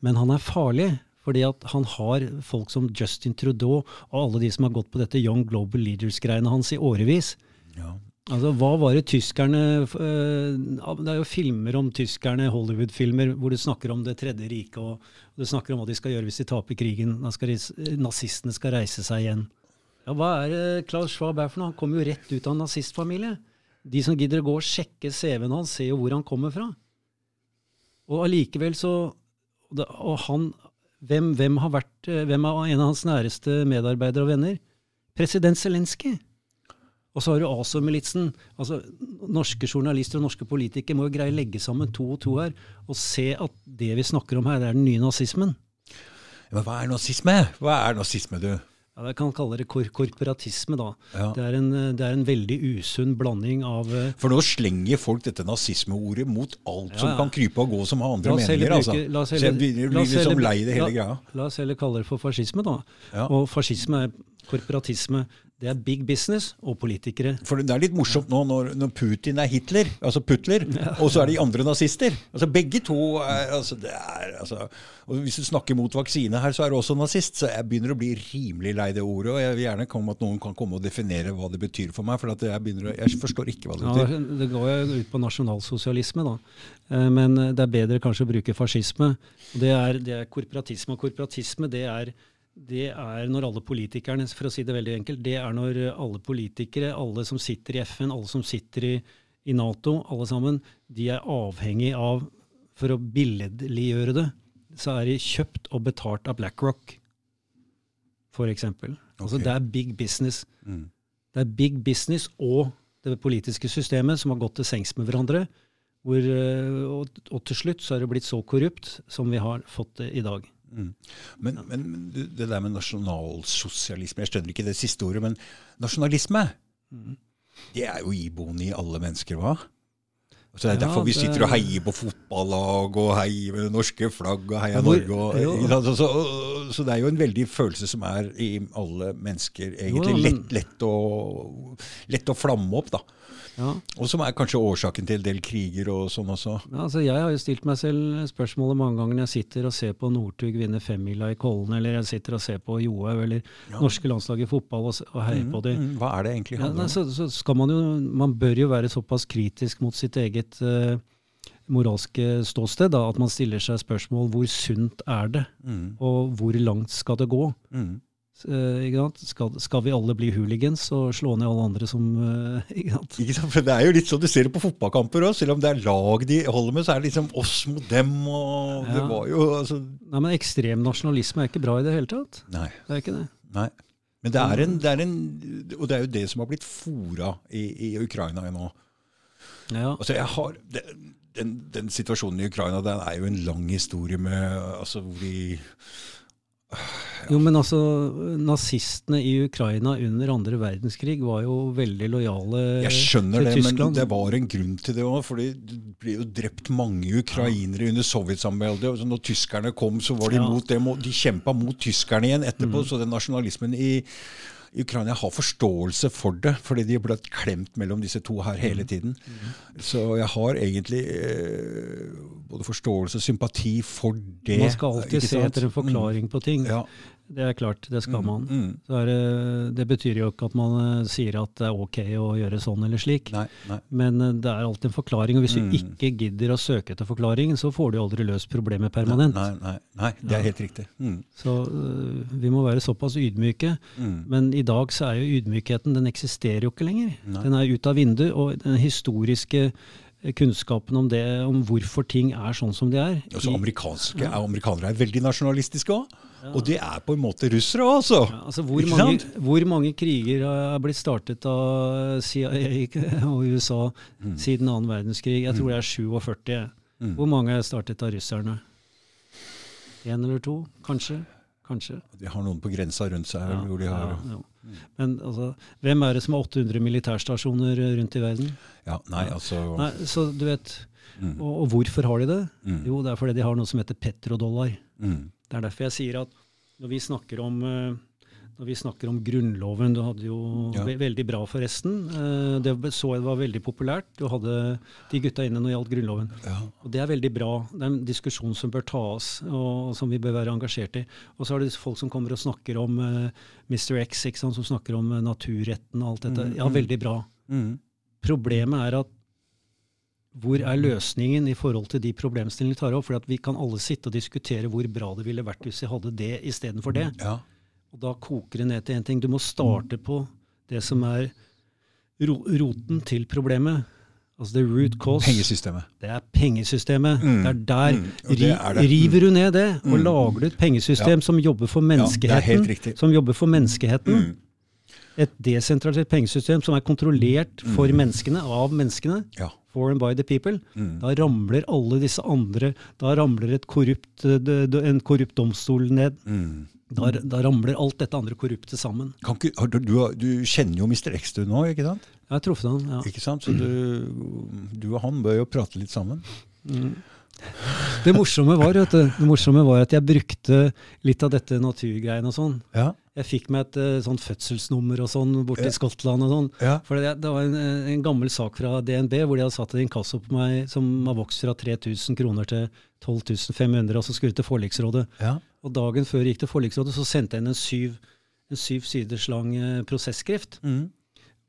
men han er farlig. Fordi at han har folk som Justin Trudeau og alle de som har gått på dette Young Global Leaders-greiene hans i årevis. Ja. Altså, Hva var det tyskerne eh, Det er jo filmer om tyskerne, Hollywood-filmer, hvor du snakker om Det tredje riket, og, og du snakker om hva de skal gjøre hvis de taper krigen. Da skal de, nazistene skal reise seg igjen. Ja, Hva er det Klaus Schwab er for noe? Han kommer jo rett ut av en nazistfamilie. De som gidder å gå og sjekke CV-en hans, ser jo hvor han kommer fra. Og allikevel så Og han hvem, hvem, har vært, eh, hvem er en av hans næreste medarbeidere og venner? President Zelenskyj. Og så har du ASO-militsen. Altså, norske journalister og norske politikere må jo greie å legge sammen to og to her, og se at det vi snakker om her, det er den nye nazismen. Men hva er nazisme? Hva er nazisme, du? Ja, Jeg kan kalle det kor korporatisme, da. Ja. Det, er en, det, er en, veldig usunn blanding av uh, For nå slenger folk dette nazismeordet mot alt ja, som kan krype og gå som har andre meninger. altså. La oss heller, Så jeg blir liksom lei det hele greia. La oss heller kalle det for fascisme, da. Og fascisme er korporatisme. Det er big business og politikere. For Det er litt morsomt nå når, når Putin er Hitler, altså Putler, ja. og så er de andre nazister. Altså Begge to er, altså, det er altså, og Hvis du snakker mot vaksine her, så er du også nazist. Så jeg begynner å bli rimelig lei det ordet. Og jeg vil gjerne komme at noen kan komme og definere hva det betyr for meg. For jeg, å, jeg forstår ikke hva det betyr. Ja, det går jo ut på nasjonalsosialisme, da. Eh, men det er bedre kanskje å bruke fascisme. Det er, det er korporatisme. Og korporatisme det er det er når alle politikerne, for å si det veldig enkelt, det er når alle politikere, alle som sitter i FN, alle som sitter i, i Nato, alle sammen, de er avhengig av, for å billedliggjøre det, så er de kjøpt og betalt av BlackRock, f.eks. Okay. Altså det er big business. Mm. Det er big business og det politiske systemet som har gått til sengs med hverandre. Hvor, eh, og, og til slutt så er det blitt så korrupt som vi har fått det i dag. Mm. Men, men, det der med nasjonalsosialisme Jeg skjønner ikke det siste ordet, men nasjonalisme mm. det er jo iboende i alle mennesker, hva? Altså, Det er derfor vi sitter og heier på fotballag og heier med det norske flagg og heier Norge. Og, så, så, så, det er jo en veldig følelse som er i alle mennesker, egentlig. Lett, lett, å, lett å flamme opp, da. Ja. Og som er kanskje årsaken til en del kriger og sånn også. Ja, altså jeg har jo stilt meg selv spørsmålet mange ganger når jeg sitter og ser på Northug vinne femmila i Kollen, eller jeg sitter og ser på Johaug eller ja. norske landslag i fotball og, og heier mm, på dem. Mm, hva er det egentlig handler om? Så, så, skal man jo, man bør jo være såpass kritisk mot sitt eget uh, moralske ståsted, da, at man stiller seg spørsmål hvor sunt er det, mm. og hvor langt skal det gå? Mm. Uh, skal, skal, vi alle bli hooligans og slå ned alle andre som uh, ikke, sant? ikke sant? For Det er jo litt sånn du ser det på fotballkamper òg. Selv om det er lag de holder med, så er det liksom oss mot dem. og ja. det var jo... Altså... Nei, men Ekstrem nasjonalisme er ikke bra i det hele tatt. Nei. Det er ikke det. Nei. Men det er en, det er en Og det er jo det som har blitt fora i, i Ukraina nå. Ja. Altså, jeg har... Det, den, den, situasjonen i Ukraina den er jo en lang historie med altså, hvor de jo, men altså, Nazistene i Ukraina under andre verdenskrig var jo veldig lojale til Tyskland. Jeg skjønner det, Tyskland. men det var en grunn til det òg. For det ble jo drept mange ukrainere under sovjetsamveldet. Når tyskerne kom, så var de ja. mot dem. Og de kjempa mot tyskerne igjen etterpå. Mm. Så den nasjonalismen i Ukraina har forståelse for det, fordi de ble klemt mellom disse to her hele mm. tiden. Mm. Så jeg har egentlig eh, både forståelse og sympati for det. Man skal alltid se etter en forklaring mm. på ting. Ja. Det er klart, det skal mm, man. Mm, mm. Det, det, betyr jo ikke at man uh, sier at det er ok å gjøre sånn eller slik. Nei, nei. Men uh, det er alltid en forklaring. Og hvis mm. du ikke gidder å søke etter forklaringen, så får du aldri løst problemet permanent. Nei, nei, det er helt riktig. Mm. Så uh, vi må være såpass ydmyke. Mm. Men i dag så er jo ydmykheten Den eksisterer jo ikke lenger. Den er ut av vinduet. Og den historiske kunnskapen om det, om hvorfor ting er sånn som de er. Så amerikanske, ja. Amerikanere er veldig nasjonalistiske òg. Og de er på en måte russere òg, altså. Hvor, mange, hvor, mange, kriger er blitt startet av CIA og USA mm. siden annen verdenskrig? Jeg tror det er 47. Mm. Hvor mange er startet av russerne? Én eller to, kanskje? Kanskje. De har noen på grensa rundt seg. Ja, hvor de har... Ja, ja. Men altså, hvem er det som har 800 militærstasjoner rundt i verden? Ja, nei, altså... Nei, så du vet, mm. og, og, hvorfor har de det? Mm. Jo, det er fordi de har noe som heter petrodollar. Mm. Det er derfor jeg sier at når vi snakker om når vi snakker om Grunnloven. Du hadde jo ja. ve veldig bra, forresten. Eh, det så jeg var veldig populært. Du hadde de gutta inne når det gjaldt Grunnloven. Ja. Og Det er veldig bra. Det er en diskusjon som bør tas, og som vi bør være engasjert i. Og så er det folk som kommer og snakker om Mr. X, Mr. X, som snakker om naturretten og alt dette. Mm, ja, mm. veldig bra. Mm. problemet er at hvor er løsningen i forhold til de problemstillingene vi tar opp? For vi kan alle sitte og diskutere hvor bra det ville vært hvis vi hadde det istedenfor det. Ja. Og da koker det ned til én ting. Du må starte på det som er ro roten til problemet. Altså the root cause. Pengesystemet. Det er pengesystemet. Mm. Det er der. Mm. Det er det. River du ned det, og Mm. lager du et pengesystem Ja. som jobber for Ja, menneskeheten, riktig. som jobber for menneskeheten, Mm. et desentralisert pengesystem som er kontrollert for menneskene, av menneskene, Ja. For and by the people, Mm. da ramler alle disse andre Da ramler et korrupt, eh, en korrupt domstol ned. Mm. Da, da ramler alt dette andre korrupte sammen. Kan ikke, har du, du, du kjenner jo Mr. X du nå, ikke sant? Jeg har truffet han, ja. Ikke sant? Så du, du og han bør jo prate litt sammen. Det morsomme var, vet du, det morsomme var at jeg brukte litt av dette naturgreiene og sånn. Ja. Jeg fikk meg et sånn fødselsnummer og sånn borte i Skottland og sånn. Ja. For det, det var en, en gammel sak fra DNB hvor de hadde satt en inkasso på meg som har vokst fra 3000 kroner til 12 500, og så skulle til forliksrådet. ja. Og dagen før jeg gikk til forliksrådet, så sendte jeg inn en syv, en syv siders lang eh, prosesskrift. Mm.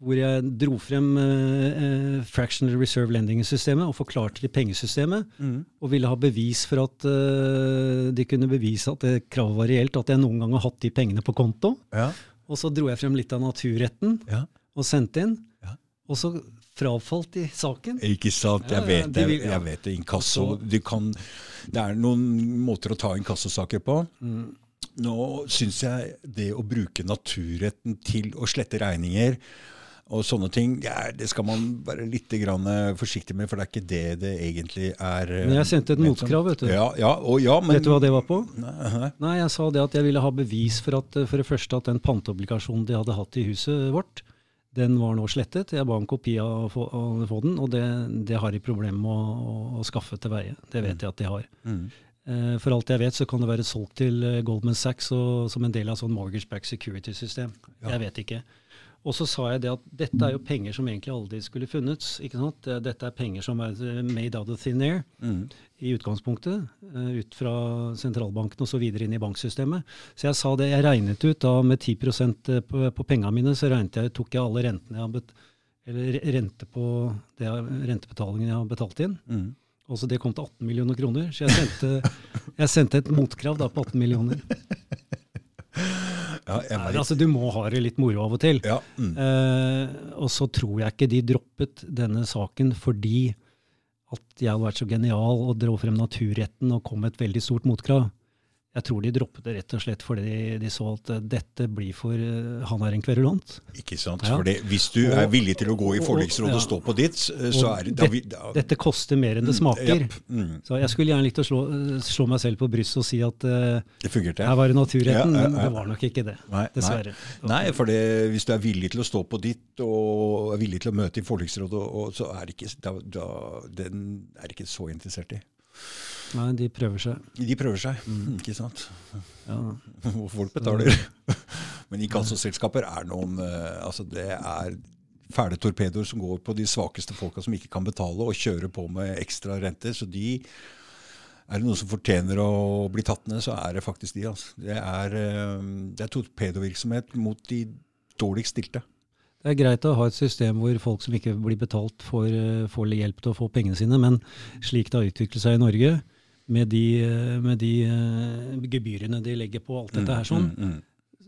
Hvor jeg dro frem eh, eh, fractional reserve lending-systemet og forklarte de pengesystemet. Mm. Og ville ha bevis for at eh, de kunne bevise at det kravet var reelt, at jeg noen gang har hatt de pengene på konto. Ja. Og så dro jeg frem litt av naturretten ja. og sendte inn. Ja. Og så frafalt de saken. Ikke sant. Jeg vet det. Jeg. Jeg vet det. Inkasso du kan, Det er noen måter å ta inkassosaker på. Mm. Nå syns jeg det å bruke naturretten til å slette regninger og sånne ting, ja, det skal man være litt grann forsiktig med, for det er ikke det det egentlig er. eh, Men jeg sendte et motkrav, vet du. Ja, ja, og ja, men Vet du hva det var på? Nei, nei. Jeg sa det at jeg ville ha bevis for at eh, for det første at den panteobligasjonen de hadde hatt i huset vårt, den var nå slettet. Jeg ba en kopi av å få, å få den, og det, det har de problemer med å, å, å skaffe til veie. Det vet jeg at de har. Mm. Eh, For alt jeg vet, så kan det være solgt til eh, Goldman Sachs og, som en del av sånn mortgage back security-system. Ja. Jeg vet ikke. Og så sa jeg det at dette er jo penger som egentlig aldri skulle funnets. ikke sant? Dette er penger som er eh, made out of thin air Mm. i utgangspunktet, eh, ut fra sentralbanken og så videre inn i banksystemet. Så jeg sa det, jeg regnet ut da med 10 på, på pengene mine, så jeg, tok jeg alle rentene jeg har bet, eller rente på det rentebetalingen jeg har betalt inn. Mm. Og så det kom til 18 millioner kroner, så jeg sendte, jeg sendte et motkrav da på 18 millioner. Ja, Nei, altså, du må ha det litt moro av og til. Ja, mm. Eh, og så tror jeg ikke de droppet denne saken fordi at jeg hadde vært så genial og dro frem naturretten og kom med et veldig stort motkrav. Jeg tror de droppet det rett og slett fordi de, de så at eh, dette blir for eh, Han er en kverulant. Ikke sant? Ja. For hvis du Og- er villig til å gå i og- forliksrådet og ja. stå på ditt, så Og er det da, vi- da, Dette koster mer enn det smaker. Japp, mm, Så jeg skulle gjerne likt å slå, eh, slå meg selv på brystet og si at uh, det fungerte. her var det naturretten, Ja, ja, men det var nok ikke det. Nei, nei. Dessverre. Nei, for det, hvis du er villig til å stå på ditt, og er villig til å møte i forliksrådet, og, og, så er det ikke, da, den er ikke så interessert i. Nei, de prøver seg. De prøver seg, Mm. ikke sant? Ja. Og folk betaler. Men inkassoselskaper er noen eh, Altså, det er fæle torpedoer som går på de svakeste folka som ikke kan betale, og kjører på med ekstra renter. Så de er det noen som fortjener å bli tatt ned, så er det faktisk de. Altså. Det, er, eh, det er torpedovirksomhet mot de dårligst stilte. Det er greit å ha et system hvor folk som ikke blir betalt, får, eh, får hjelp til å få pengene sine, men slik det har utviklet seg i Norge, med de, eh, med de eh, gebyrene de legger på alt dette her, sånn, Mm, mm,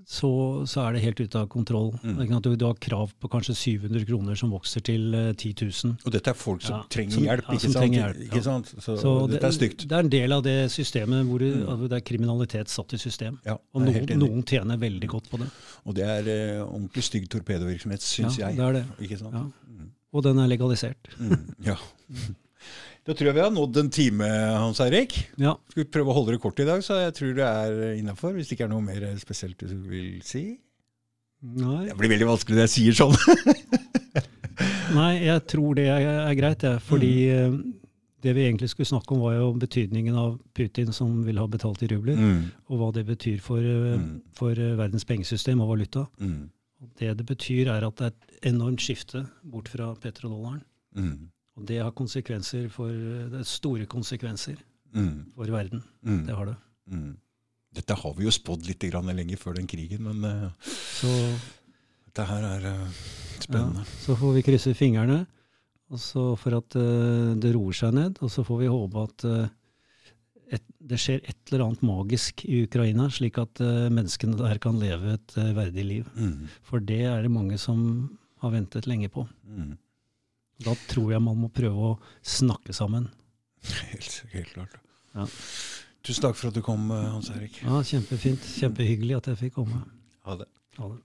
så, så er det helt ute av kontroll. Mm. Du, du har krav på kanskje 700 kroner som vokser til eh, 10 000. Og dette er folk som Ja, trenger som- hjelp, ikke ja, sant? trenger hjelp, Ikke sant? Så, Så dette er stygt. Det er en del av det systemet hvor du, Mm. det er kriminalitet satt i system. Ja, Og noen, noen tjener veldig godt på det. Og det er uh, ordentlig stygg torpedovirksomhet, syns Ja, jeg. det er det. Ja. Og den er legalisert. Mm, ja. Da tror jeg vi har nådd en time, Hans Eirik. Ja. Skal vi prøve å holde det kort i dag, så jeg tror det er innafor. Hvis det ikke er noe mer spesielt du vil si. Nei. Det blir veldig vanskelig når jeg sier sånn. Nei, jeg tror det er, er greit, jeg. Fordi Mm. eh, det vi egentlig skulle snakke om, var jo betydningen av Putin som vil ha betalt i rubler, Mm, og hva det betyr for, eh, Mm. for eh, verdens pengesystem og valuta. mm, det det betyr, er at det er et enormt skifte bort fra petrodollaren. mm, Og det har konsekvenser for eh, Det er store konsekvenser mm, for verden. mm, Det har det. mm. Dette har vi jo spådd litt grann lenge før den krigen, men eh, Så, dette her er ja, spennende. så får vi krysse fingrene. Og så for at uh, det roer seg ned, og så får vi håpe at et, det skjer et eller annet magisk i Ukraina, slik at menneskene der kan leve et verdig liv. Mm. For det er det mange som har ventet lenge på. Mm. Da tror jeg man må prøve å snakke sammen. Helt, helt klart. Ja. Tusen takk for at du kom, eh, Hans Erik. Ja, Kjempefint. Kjempehyggelig at jeg fikk komme. Ha det. Ha det.